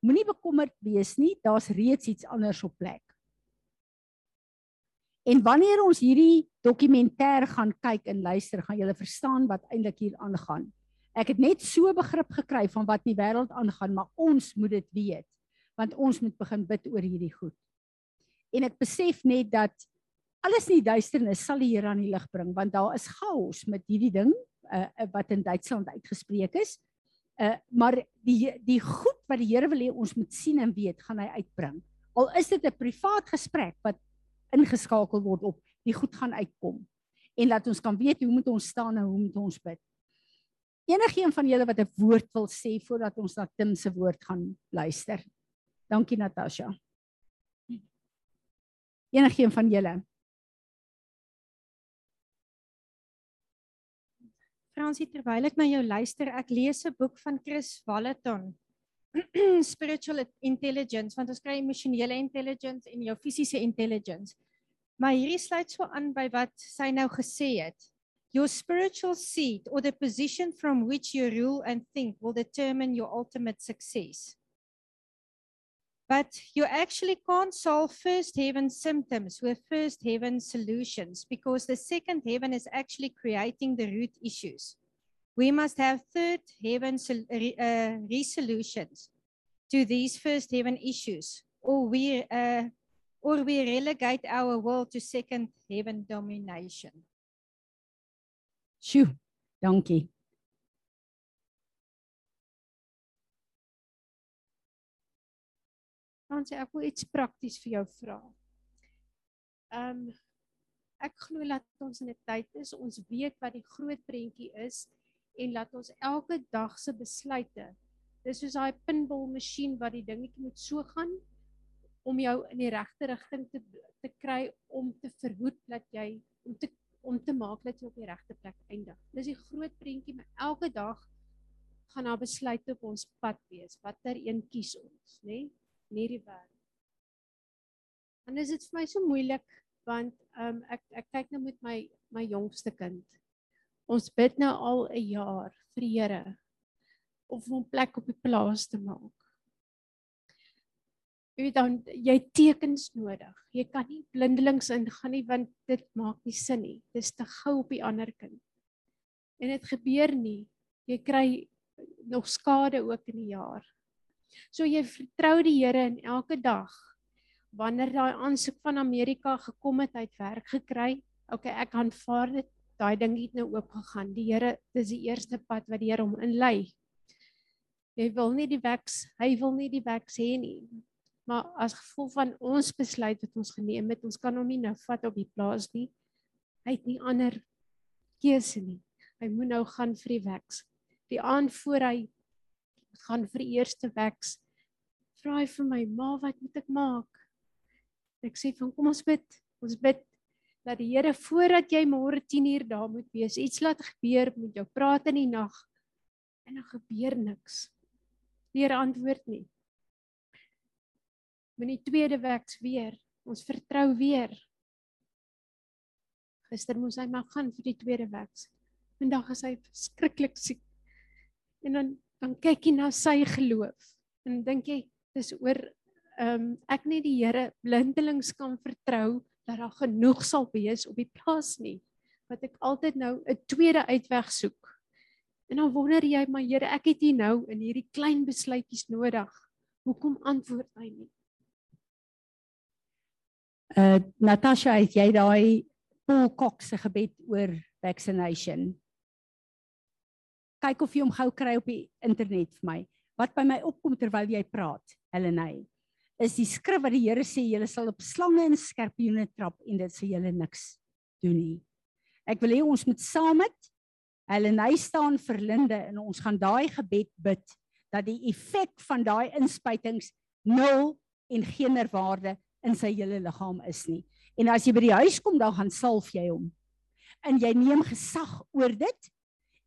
Moenie bekommerd wees nie, daar's reeds iets anders op plek. En wanneer ons hierdie dokumentêr gaan kyk en luister, gaan julle verstaan wat eintlik hier aangaan. Ek het net so begrip gekry van wat in die wêreld aangaan, maar ons moet dit weet, want ons moet begin bid oor hierdie goed. En ek besef net dat alles in die duisternis sal die Here aan die lig bring, want daar is chaos met hierdie ding uh, wat in Duitsland uitgespreek is. Uh maar die die goed wat die Here wil hê ons moet sien en weet, gaan hy uitbring. Al is dit 'n privaat gesprek wat ingeskakel word op, die goed gaan uitkom. En laat ons kan weet hoe moet ons staan en hoe moet ons bid. Enigeen van julle wat 'n woord wil sê voordat ons na Tim se woord gaan luister. Dankie Natasha. Enigeen van julle? Fransie, terwyl ek na jou luister, ek lees 'n boek van Chris Wallerton. <clears throat> Spiritual Intelligence, want ons kry emosionele intelligence en jou fisiese intelligence. Maar hierdie sluit so aan by wat sy nou gesê het. Your spiritual seat or the position from which you rule and think will determine your ultimate success. But you actually can't solve first heaven symptoms with first heaven solutions because the second heaven is actually creating the root issues. We must have third heaven uh, resolutions to these first heaven issues, or we, uh, or we relegate our world to second heaven domination. Shoo, dankie. Dan sê ek wil iets prakties vir jou vra. Ehm um, ek glo dat ons in 'n tyd is, ons weet wat die groot prentjie is en laat ons elke dag se besluite. Dis soos daai pinball masjien wat die dingetjie moet so gaan om jou in die regte rigting te te kry om te verhoed dat jy om te om te maak dat jy op die regte plek eindig. Dis die groot prentjie, maar elke dag gaan daar besluite op ons pad wees. Watter een kies ons, nê? Nee? In hierdie wêreld. En is dit vir my so moeilik want um, ek ek kyk nou met my my jongste kind. Ons bid nou al 'n jaar vir die Here om plek op die plaas te maak. Jy weet dan jy tekens nodig. Jy kan nie blindelings ingaan nie want dit maak nie sin nie. Dis te gou op die ander kind. En dit gebeur nie. Jy kry nog skade ook in die jaar. So jy vertrou die Here in elke dag. Wanneer daai aansoek van Amerika gekom het, uit werk gekry. Okay, ek aanvaar dit. Daai ding het nou oop gegaan. Die Here, dis die eerste pad wat die Here hom inlei. Jy wil nie die weks, hy wil nie die weks hê nie. Maar as gevolg van ons besluit wat ons geneem het, ons kan hom nie nou vat op die plaas nie. Hy het nie ander keuse nie. Hy moet nou gaan vir die weks. Die aand voor hy gaan vir die eerste weks, vra hy vir my, "Ma, wat moet ek maak?" Ek sê van kom ons bid. Ons bid dat die Here voordat jy môre 10uur daar moet wees, iets laat gebeur met jou praat in die nag en dan gebeur niks. Die Here antwoord nie. Met die tweede weks weer, ons vertrou weer. Gister moes hy maar gaan vir die tweede weks. Vandag is hy skrikkelik siek. En dan dan kyk jy na sy geloof en dink jy dis oor ehm um, ek net die Here blindelings kan vertrou dat daar genoeg sal wees op die plaas nie wat ek altyd nou 'n tweede uitweg soek. En dan wonder jy maar Here, ek het hier nou in hierdie klein besluitjies nodig. Hoekom antwoord hy nie? Uh Natasha, het jy daai Paul Cox se gebed oor vaccination? Kyk of jy hom gou kry op die internet vir my. Wat by my opkom terwyl jy praat, Helene, is die skrif wat die Here sê julle sal op slange en skorpioene trap en dit sal julle niks doen nie. Ek wil hê ons moet saam met Helene staan vir Linde en ons gaan daai gebed bid dat die effek van daai inspuitings nul en geen waarde in sy hele liggaam is nie. En as jy by die huis kom, dan gaan salf jy hom. En jy neem gesag oor dit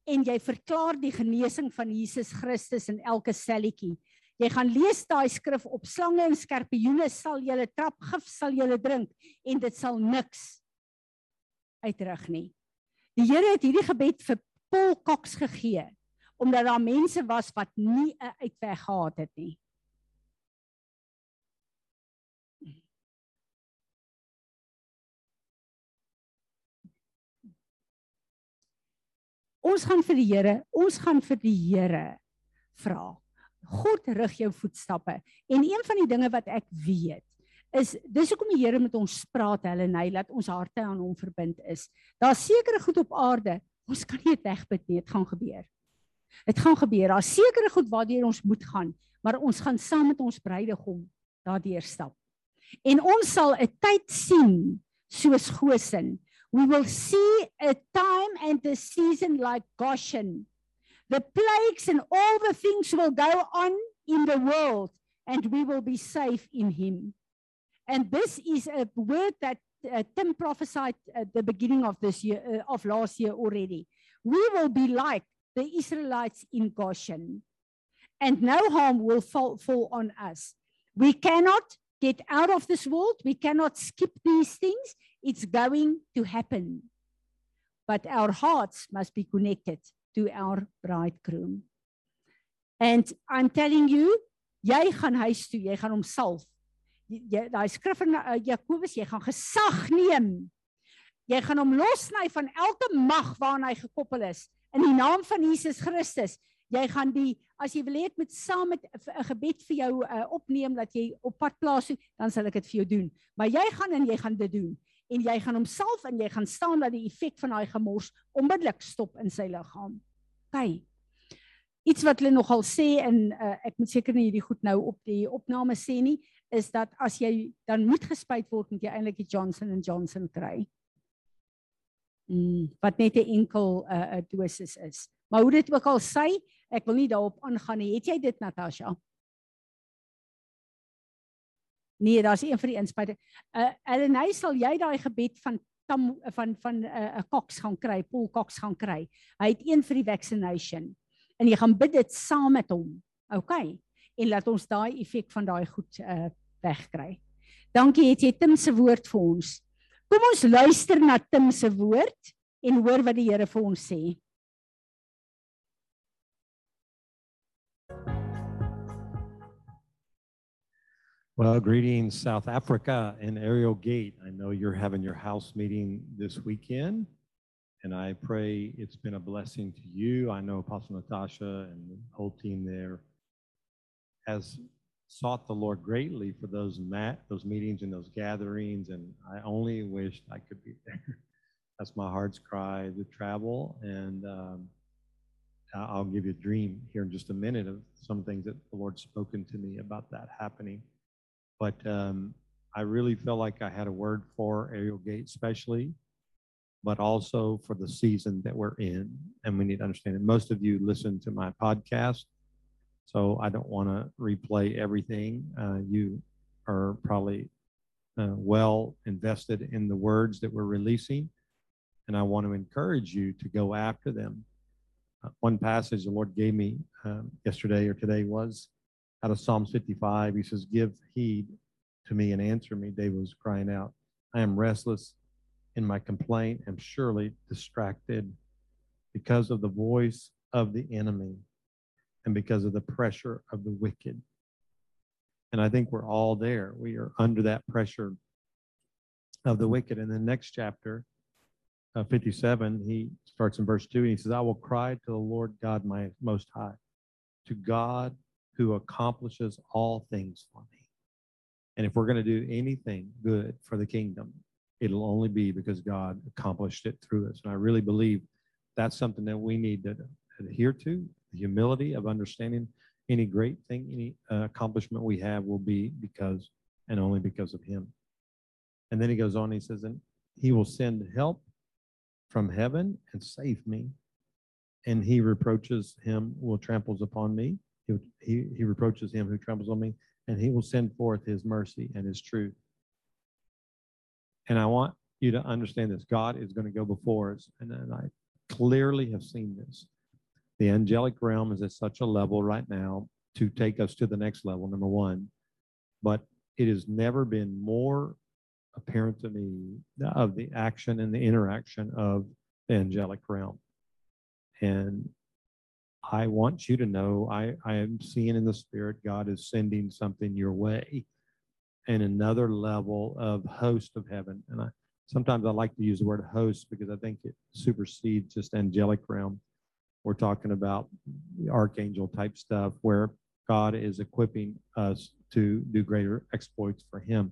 en jy verklaar die genesing van Jesus Christus in elke selletjie. Jy gaan lees daai skrif op slange en skorpioene sal julle trap, gif sal julle drink en dit sal niks uitrig nie. Die Here het hierdie gebed vir Paul Cox gegee omdat daar mense was wat nie 'n uitweg gehad het nie. Ons gaan vir die Here, ons gaan vir die Here vra. God rig jou voetstappe. En een van die dinge wat ek weet is dis hoekom die Here met ons praat, hulle en hy laat ons harte aan hom verbind is. Daar's sekere goed op aarde, ons kan nie wegbid nie, dit gaan gebeur. Dit gaan gebeur. Daar's sekere goed waardeur ons moet gaan, maar ons gaan saam met ons bruidegom daardeur stap. En ons sal 'n tyd sien soos Goshen. We will see a time and a season like Goshen the plagues and all the things will go on in the world and we will be safe in him. And this is a word that uh, Tim prophesied at the beginning of this year, uh, of last year already. We will be like the Israelites in Goshen, and no harm will fall, fall on us. We cannot get out of this world. We cannot skip these things. It's going to happen. But our hearts must be connected to our bridegroom. And I'm telling you, jy gaan huis toe, jy gaan hom salf. Jy daai skrif in uh, Jakobus, jy gaan gesag neem. Jy gaan hom losny van elke mag waarna hy gekoppel is in die naam van Jesus Christus. Jy gaan die as jy wil hê ek moet saam met 'n gebed vir jou uh, opneem dat jy op pad plaas dan sal ek dit vir jou doen. Maar jy gaan en jy gaan dit doen en jy gaan homself en jy gaan staan dat die effek van daai gemors onmiddellik stop in sy liggaam. OK. Iets wat hulle nogal sê en uh, ek moet seker nie hierdie goed nou op die opname sê nie, is dat as jy dan moet gespuit word moet jy eintlik die Johnson & Johnson kry. Mm, wat net 'n enkel 'n uh, dosis is. Maar hoe dit ook al sê, ek wil nie daarop aangaan nie. Het jy dit Natasha? Nee, daar's een vir die inspuiting. Uh Elena, sal jy daai gebed van tam van van 'n uh, Cox gaan kry, Paul Cox gaan kry. Hy het een vir die vaccination. En jy gaan bid dit saam met hom. OK. En laat ons daai effek van daai goed uh wegkry. Dankie, het jy Tim se woord vir ons. Kom ons luister na Tim se woord en hoor wat die Here vir ons sê. Well, greetings, South Africa and Ariel Gate. I know you're having your house meeting this weekend, and I pray it's been a blessing to you. I know Apostle Natasha and the whole team there has sought the Lord greatly for those mat, those meetings and those gatherings, and I only wished I could be <laughs> there. That's my heart's cry to travel, and um, I'll give you a dream here in just a minute of some things that the Lord's spoken to me about that happening. But um, I really feel like I had a word for Ariel Gate, especially, but also for the season that we're in. And we need to understand it. Most of you listen to my podcast, so I don't want to replay everything. Uh, you are probably uh, well invested in the words that we're releasing, and I want to encourage you to go after them. Uh, one passage the Lord gave me um, yesterday or today was out of Psalms 55. He says, Give heed to me and answer me. David was crying out, I am restless in my complaint, am surely distracted because of the voice of the enemy and because of the pressure of the wicked. And I think we're all there. We are under that pressure of the wicked. In the next chapter, uh, 57, he starts in verse 2 and he says, I will cry to the Lord God, my most high, to God who accomplishes all things for me. And if we're going to do anything good for the kingdom, it'll only be because God accomplished it through us. And I really believe that's something that we need to adhere to the humility of understanding any great thing, any uh, accomplishment we have will be because and only because of Him. And then he goes on, he says, and He will send help from heaven and save me. And He reproaches him will tramples upon me. He, he, he reproaches him who trembles on me, and He will send forth His mercy and His truth. And I want you to understand this God is going to go before us. And, and I clearly have seen this. The angelic realm is at such a level right now to take us to the next level, number one. But it has never been more apparent to me of the action and the interaction of the angelic realm. And I want you to know I, I am seeing in the spirit God is sending something your way and another level of host of heaven. And I sometimes I like to use the word host because I think it supersedes just angelic realm. We're talking about archangel type stuff where God is equipping us to do greater exploits for him.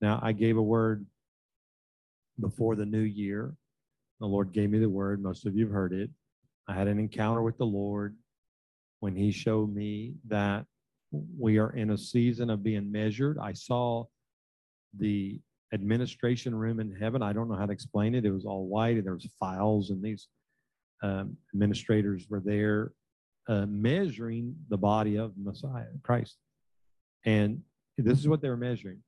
Now I gave a word before the new year. The Lord gave me the word. Most of you have heard it. I had an encounter with the Lord when He showed me that we are in a season of being measured. I saw the administration room in heaven. I don't know how to explain it. It was all white, and there was files, and these um, administrators were there uh, measuring the body of Messiah, Christ. And this is what they were measuring.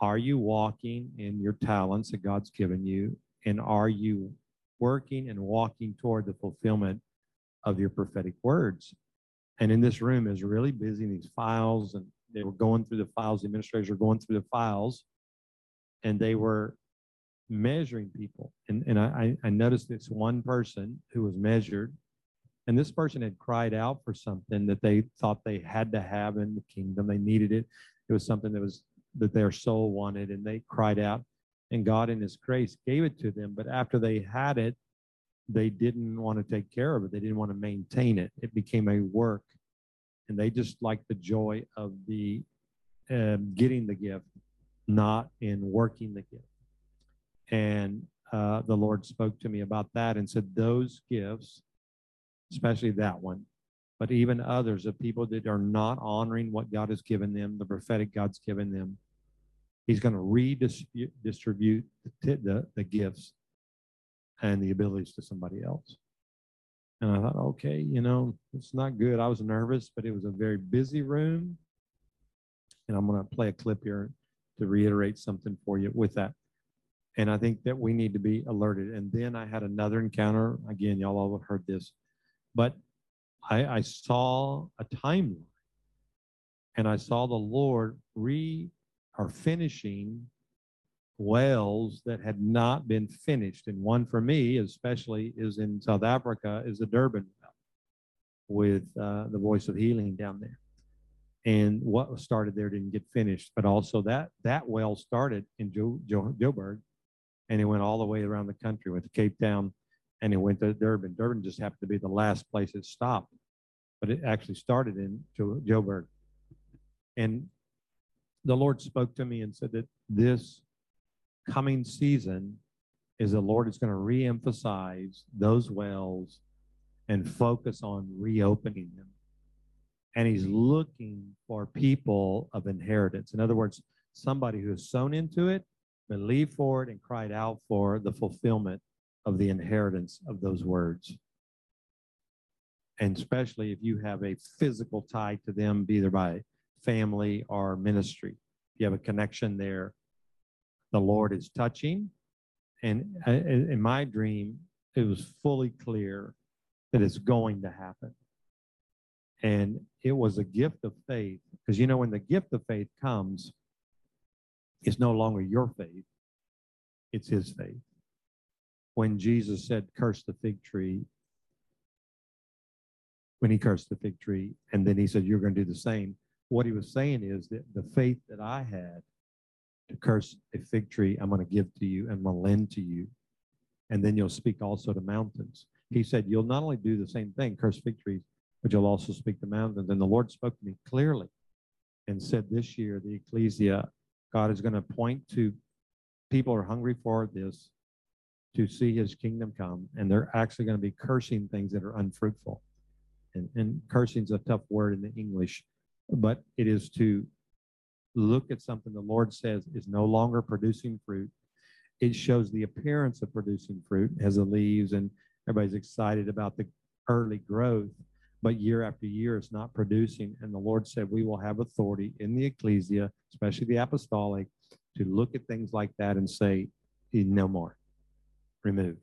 Are you walking in your talents that God's given you? And are you working and walking toward the fulfillment of your prophetic words? And in this room is really busy these files, and they were going through the files. The administrators were going through the files, and they were measuring people. And, and I, I noticed this one person who was measured, and this person had cried out for something that they thought they had to have in the kingdom. They needed it. It was something that was that their soul wanted, and they cried out, and God in His grace gave it to them. But after they had it, they didn't want to take care of it. They didn't want to maintain it. It became a work, and they just liked the joy of the um, getting the gift, not in working the gift. And uh, the Lord spoke to me about that and said, Those gifts, especially that one, but even others of people that are not honoring what God has given them, the prophetic God's given them, He's going to redistribute the, the, the gifts and the abilities to somebody else. And I thought, okay, you know, it's not good. I was nervous, but it was a very busy room. And I'm going to play a clip here to reiterate something for you with that. And I think that we need to be alerted. And then I had another encounter. Again, y'all all have heard this, but I, I saw a timeline and I saw the Lord re or finishing wells that had not been finished. And one for me, especially, is in South Africa, is the Durban well with uh, the Voice of Healing down there. And what was started there didn't get finished, but also that that well started in jo, jo, Joburg, and it went all the way around the country, went to Cape Town, and it went to Durban. Durban just happened to be the last place it stopped, but it actually started in jo, Joburg. And the Lord spoke to me and said that this coming season is the Lord is going to reemphasize those wells and focus on reopening them. And he's looking for people of inheritance. In other words, somebody who has sown into it, believed for it, and cried out for the fulfillment of the inheritance of those words. And especially if you have a physical tie to them, either by family or ministry, If you have a connection there. The Lord is touching. And uh, in in my dream, it was fully clear that it's going to happen. And it was a gift of faith because you know, when the gift of faith comes, it's no longer your faith, it's his faith. When Jesus said, Curse the fig tree, when he cursed the fig tree, and then he said, You're going to do the same. What he was saying is that the faith that I had to curse a fig tree, I'm going to give to you and I'm going to lend to you. And then you'll speak also to mountains. He said, You'll not only do the same thing, curse fig trees, but you'll also speak to mountains. And the Lord spoke to me clearly and said, This year, the ecclesia, God is going to point to people are hungry for this to see his kingdom come. And they're actually going to be cursing things that are unfruitful. And, and cursing is a tough word in the English, but it is to look at something the Lord says is no longer producing fruit. It shows the appearance of producing fruit, as the leaves, and everybody's excited about the early growth, but year after year it's not producing. And the Lord said, We will have authority in the ecclesia, especially the apostolic, to look at things like that and say, No more, removed.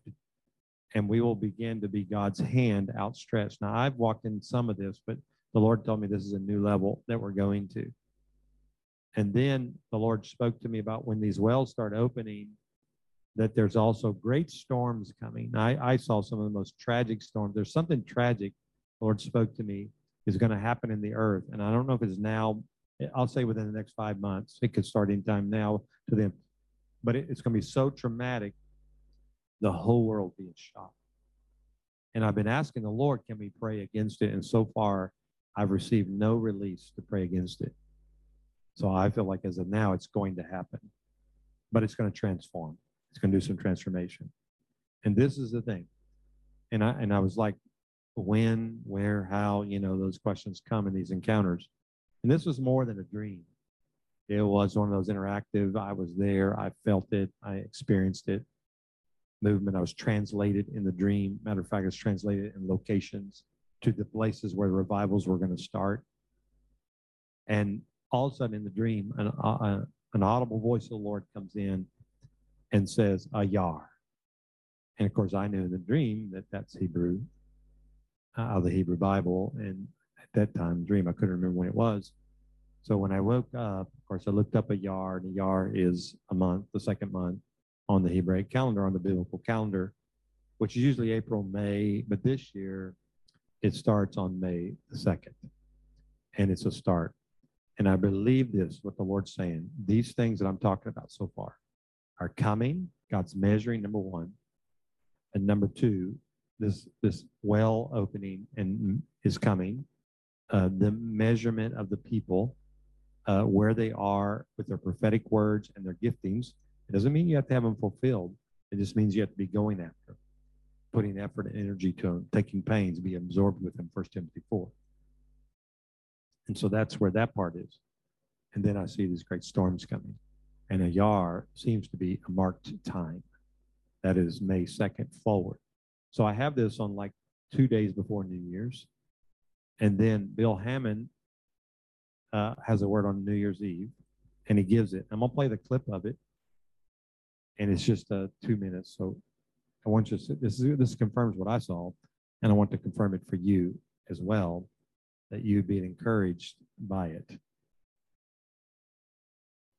And we will begin to be God's hand outstretched. Now, I've walked in some of this, but the Lord told me this is a new level that we're going to. And then the Lord spoke to me about when these wells start opening, that there's also great storms coming. I, I saw some of the most tragic storms. There's something tragic, the Lord spoke to me, is going to happen in the earth. And I don't know if it's now, I'll say within the next five months. It could start in time now to them. But it, it's going to be so traumatic, the whole world being shocked. And I've been asking the Lord, can we pray against it? And so far, I've received no release to pray against it. So I feel like as of now, it's going to happen, but it's going to transform. It's going to do some transformation. And this is the thing. And I and I was like, when, where, how, you know, those questions come in these encounters. And this was more than a dream. It was one of those interactive. I was there. I felt it. I experienced it. Movement. I was translated in the dream. Matter of fact, it's translated in locations to the places where the revivals were going to start. And all of a sudden in the dream, an, uh, an audible voice of the Lord comes in and says, Ayar. And of course, I knew in the dream that that's Hebrew, uh, the Hebrew Bible. And at that time, dream, I couldn't remember when it was. So when I woke up, of course, I looked up a yar, and a yar is a month, the second month on the Hebraic calendar, on the biblical calendar, which is usually April, May. But this year, it starts on May the 2nd. And it's a start. And I believe this, what the Lord's saying. These things that I'm talking about so far are coming. God's measuring, number one. And number two, this this well opening and is coming. Uh, the measurement of the people, uh, where they are with their prophetic words and their giftings. It doesn't mean you have to have them fulfilled. It just means you have to be going after, putting effort and energy to them, taking pains, be absorbed with them. First Timothy four. And so that's where that part is. And then I see these great storms coming. And a yar seems to be a marked time. That is May 2nd forward. So I have this on like two days before New Year's. And then Bill Hammond uh, has a word on New Year's Eve and he gives it. I'm going to play the clip of it. And it's just uh, two minutes. So I want you to, this, is, this confirms what I saw. And I want to confirm it for you as well that you be encouraged by it.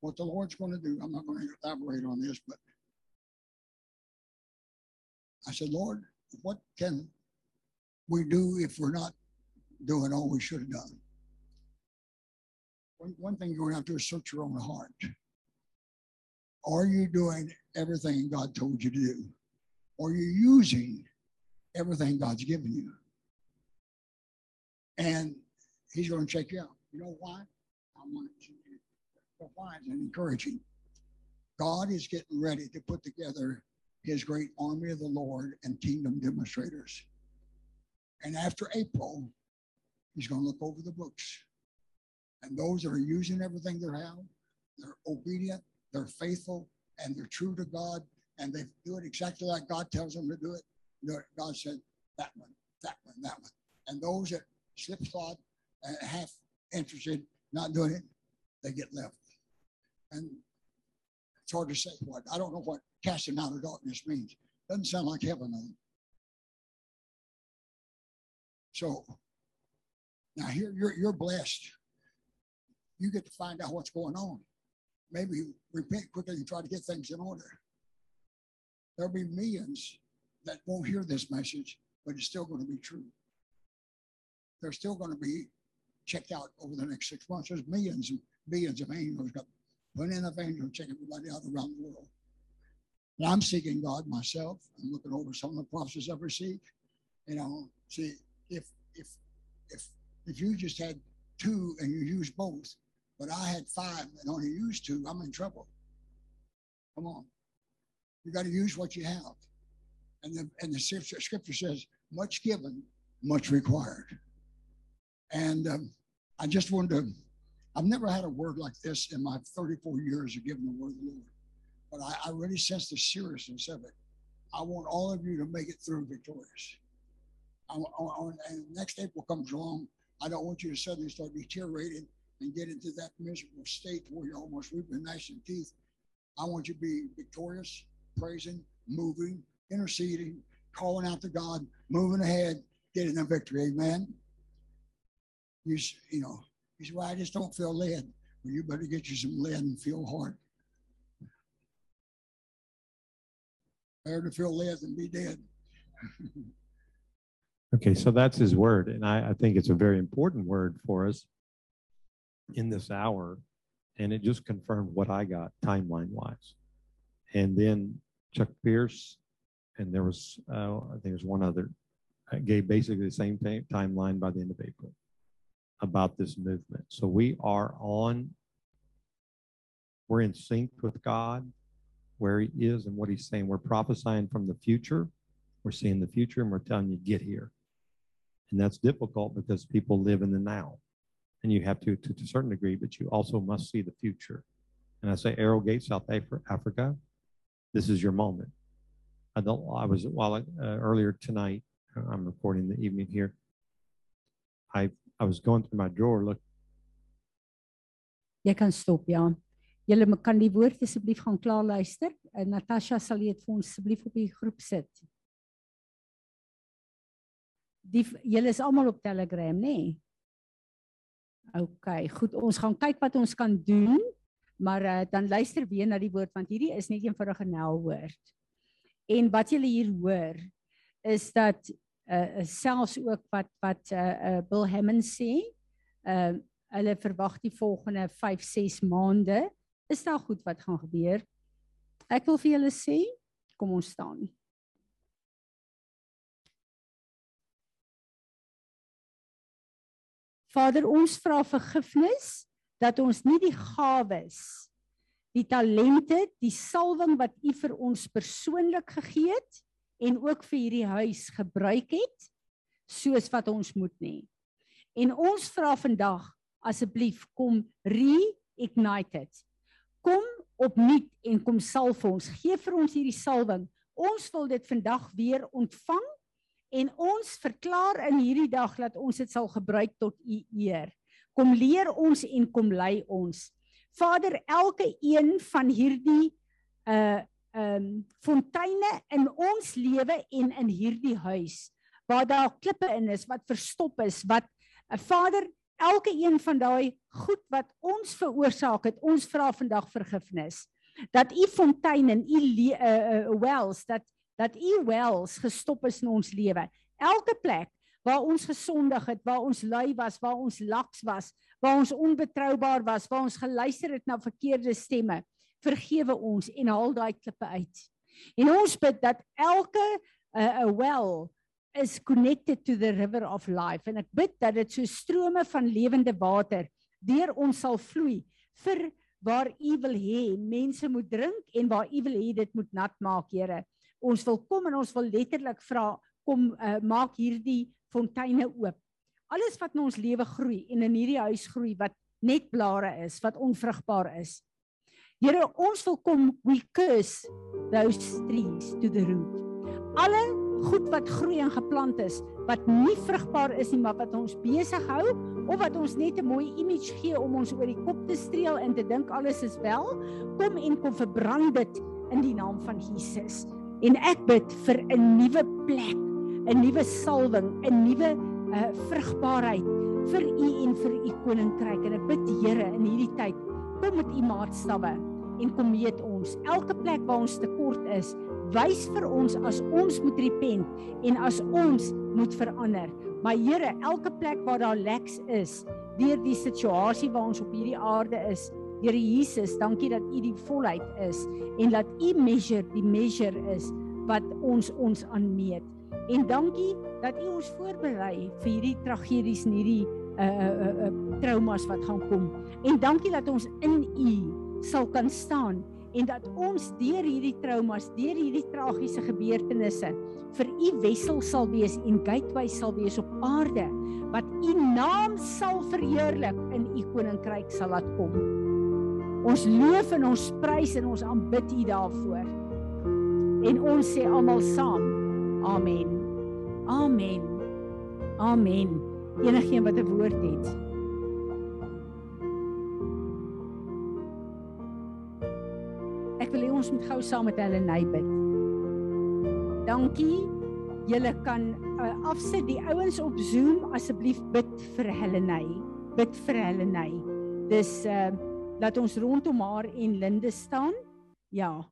what the Lord's going to do. I'm not going to elaborate on this, but I said, Lord, what can we do if we're not doing all we should have done? one, one thing you're going to have to search your own heart. Are you doing everything God told you to do? Are you're using everything God's given you? And He's going to check you out. You know why? I want to. Why is encouraging? God is getting ready to put together His great army of the Lord and kingdom demonstrators. And after April, He's going to look over the books. And those that are using everything they have, they're obedient, they're faithful, and they're true to God, and they do it exactly like God tells them to do it. God said, that one, that one, that one. And those that slip slide, uh, half interested, not doing it, they get left. And it's hard to say what. I don't know what casting out of darkness means. Doesn't sound like heaven. though. So now here you're you're blessed. You get to find out what's going on. Maybe repent quickly and try to get things in order. There'll be millions that won't hear this message, but it's still going to be true. They're still going to be checked out over the next six months. There's millions and billions of angels got plenty enough angels check everybody out around the world. And I'm seeking God myself. I'm looking over some of the prophecies I've received. You know, see if if if if you just had two and you used both, but I had five and only used two, I'm in trouble. Come on. You got to use what you have. And the and the scripture, says, much given, much required. And um, I just wanted to, I've never had a word like this in my 34 years of giving the word of the Lord. But I, I really sense the seriousness of it. I want all of you to make it through victorious. I, and next April comes along, I don't want you to suddenly start deteriorating and get into that miserable state where you're almost weeping and teeth. I want you to be victorious, praising, moving, interceding, calling out to God, moving ahead, getting a victory. Amen. You, you know, you say, well, I just don't feel led. Well, you better get you some lead and feel hard. Better to feel led than be dead. <laughs> Okay, so that's his word, and I, I think it's a very important word for us in this hour, and it just confirmed what I got timeline wise. And then Chuck Pierce, and there was, uh, I think there's one other, uh, gave basically the same ti- timeline by the end of April about this movement. So we are on, we're in sync with God, where he is and what he's saying. We're prophesying from the future. We're seeing the future and we're telling you, get here. And that's difficult because people live in the now. And you have to, to, to a certain degree, but you also must see the future. And I say Arrowgate, South Af- Africa, this is your moment. I don't, I was, while, uh, earlier tonight, uh, I'm recording the evening here. I, I was going through my drawer, look, Jy kan stop, ja. Julle kan die woord asseblief gaan klaar luister. En Natasha sal dit vir ons asseblief op die groep sit. Die julle is almal op Telegram, nê? Nee? OK, goed. Ons gaan kyk wat ons kan doen, maar uh, dan luister weer na die woord want hierdie is net eenvoudige nelwoord. En wat julle hier hoor is dat uh, selfs ook wat wat uh, uh, Bill Hammond sê, uh hulle verwag die volgende 5, 6 maande is daar goed wat gaan gebeur. Ek wil vir julle sê, kom ons staan. Vader, ons vra vergifnis dat ons nie die gawes, die talente, die salwing wat U vir ons persoonlik gegee het en ook vir hierdie huis gebruik het soos wat ons moet nie. En ons vra vandag asseblief kom re-ignite it. Kom opnuut en kom salf ons. Gee vir ons hierdie salwing. Ons wil dit vandag weer ontvang en ons verklaar in hierdie dag dat ons dit sal gebruik tot u eer. Kom leer ons en kom lei ons. Vader, elke een van hierdie uh ehm um, fonteine in ons lewe en in hierdie huis waar daar klippe in is wat verstop is, wat uh, Vader, elke een van daai goed wat ons veroorsaak het, ons vra vandag vergifnis. Dat u fonteine en u uh, uh, wells dat dat u wells gestop is in ons lewe. Elke plek waar ons gesondig het, waar ons lui was, waar ons laks was, waar ons onbetroubaar was, waar ons geluister het na verkeerde stemme. Vergewe ons en haal daai klippe uit. En ons bid dat elke uh, 'n well is connected to the river of life en ek bid dat dit so strome van lewende water deur ons sal vloei vir waar u wil hê mense moet drink en waar u wil hê dit moet nat maak Here. Ons wil kom en ons wil letterlik vra kom uh, maak hierdie fonteine oop. Alles wat in ons lewe groei en in hierdie huis groei wat net blare is, wat onvrugbaar is. Here, ons wil kom we curse those trees to the root. Alle goed wat groei en geplant is wat nie vrugbaar is nie, maar wat ons besig hou of wat ons net 'n mooi image gee om ons oor die kop te streel en te dink alles is wel, kom en kom verbrand dit in die naam van Jesus. En ek bid vir 'n nuwe plek, 'n nuwe salwing, 'n nuwe uh, vrugbaarheid vir u en vir u koninkryk. En ek bid Here in hierdie tyd, kom met u maatstawwe en kom meet ons. Elke plek waar ons tekort is, wys vir ons as ons moet repent en as ons moet verander. Maar Here, elke plek waar daar leks is, deur die situasie waar ons op hierdie aarde is, Here Jesus, dankie dat U die volheid is en dat U measure die measure is wat ons ons aanmeet. En dankie dat U ons voorberei vir hierdie tragedies en hierdie uh uh uh traumas wat gaan kom. En dankie dat ons in U sal kan staan en dat ons deur hierdie traumas, deur hierdie tragiese gebeurtenisse vir u wessel sal wees en gateway sal wees op aarde wat u naam sal verheerlik in u koninkryk sal laat kom. Ons loof en ons prys en ons aanbid u daarvoor. En ons sê almal saam. Amen. Amen. Amen. Enigeen wat 'n woord het. ons moet gou saam met hulle nei bid. Dankie. Julle kan uh, afsit die ouens op Zoom asseblief bid vir Heleny. Bid vir Heleny. Dis uh laat ons rondom haar en Linde staan. Ja.